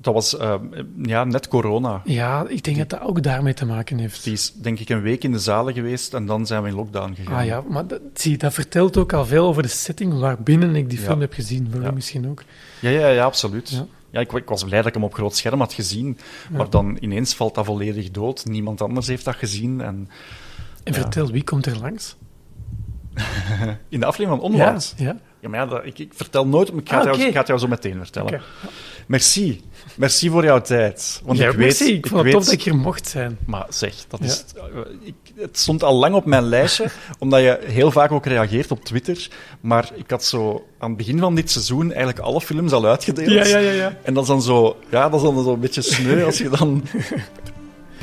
Dat was eh, ja, net corona. Ja, ik denk dat dat ook daarmee te maken heeft. Die is denk ik een week in de zalen geweest en dan zijn we in lockdown gegaan. Ah ja, maar dat, zie, dat vertelt ook al veel over de setting waarbinnen ik die Ja. film heb gezien. Voor Ja. misschien ook. Ja, ja, ja absoluut. Ja. Ja. ik, ik was blij dat ik hem op groot scherm had gezien, maar dan ineens valt dat volledig dood. Niemand anders heeft dat gezien. En En vertel, wie komt er langs? *laughs* in de aflevering van Onward. Ja, ja. Ja, maar ja, dat, ik, ik vertel nooit, maar ik ga, Ah, jou, oké. ik ga het jou zo meteen vertellen. Oké. Merci. Merci voor jouw tijd. Want Ja, ik weet, merci. Ik vond het weet, tof dat ik hier mocht zijn. Maar zeg, dat Ja. is, eh, ik, het stond al lang op mijn lijstje, *laughs* omdat je heel vaak ook reageert op Twitter. Maar ik had zo aan het begin van dit seizoen eigenlijk alle films al uitgedeeld. Ja, ja, ja. ja. En dat is dan zo, ja, dat is dan zo een beetje sneu als je dan *laughs*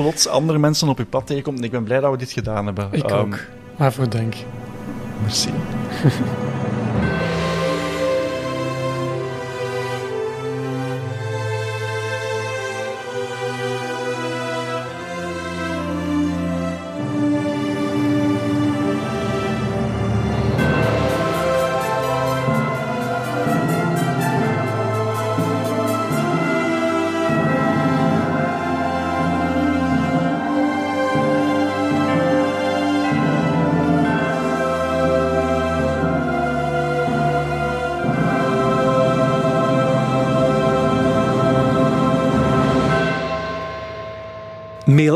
plots andere mensen op je pad tegenkomt. En ik ben blij dat we dit gedaan hebben. Ik Ehm, ook. Waarvoor dank. Merci. *laughs*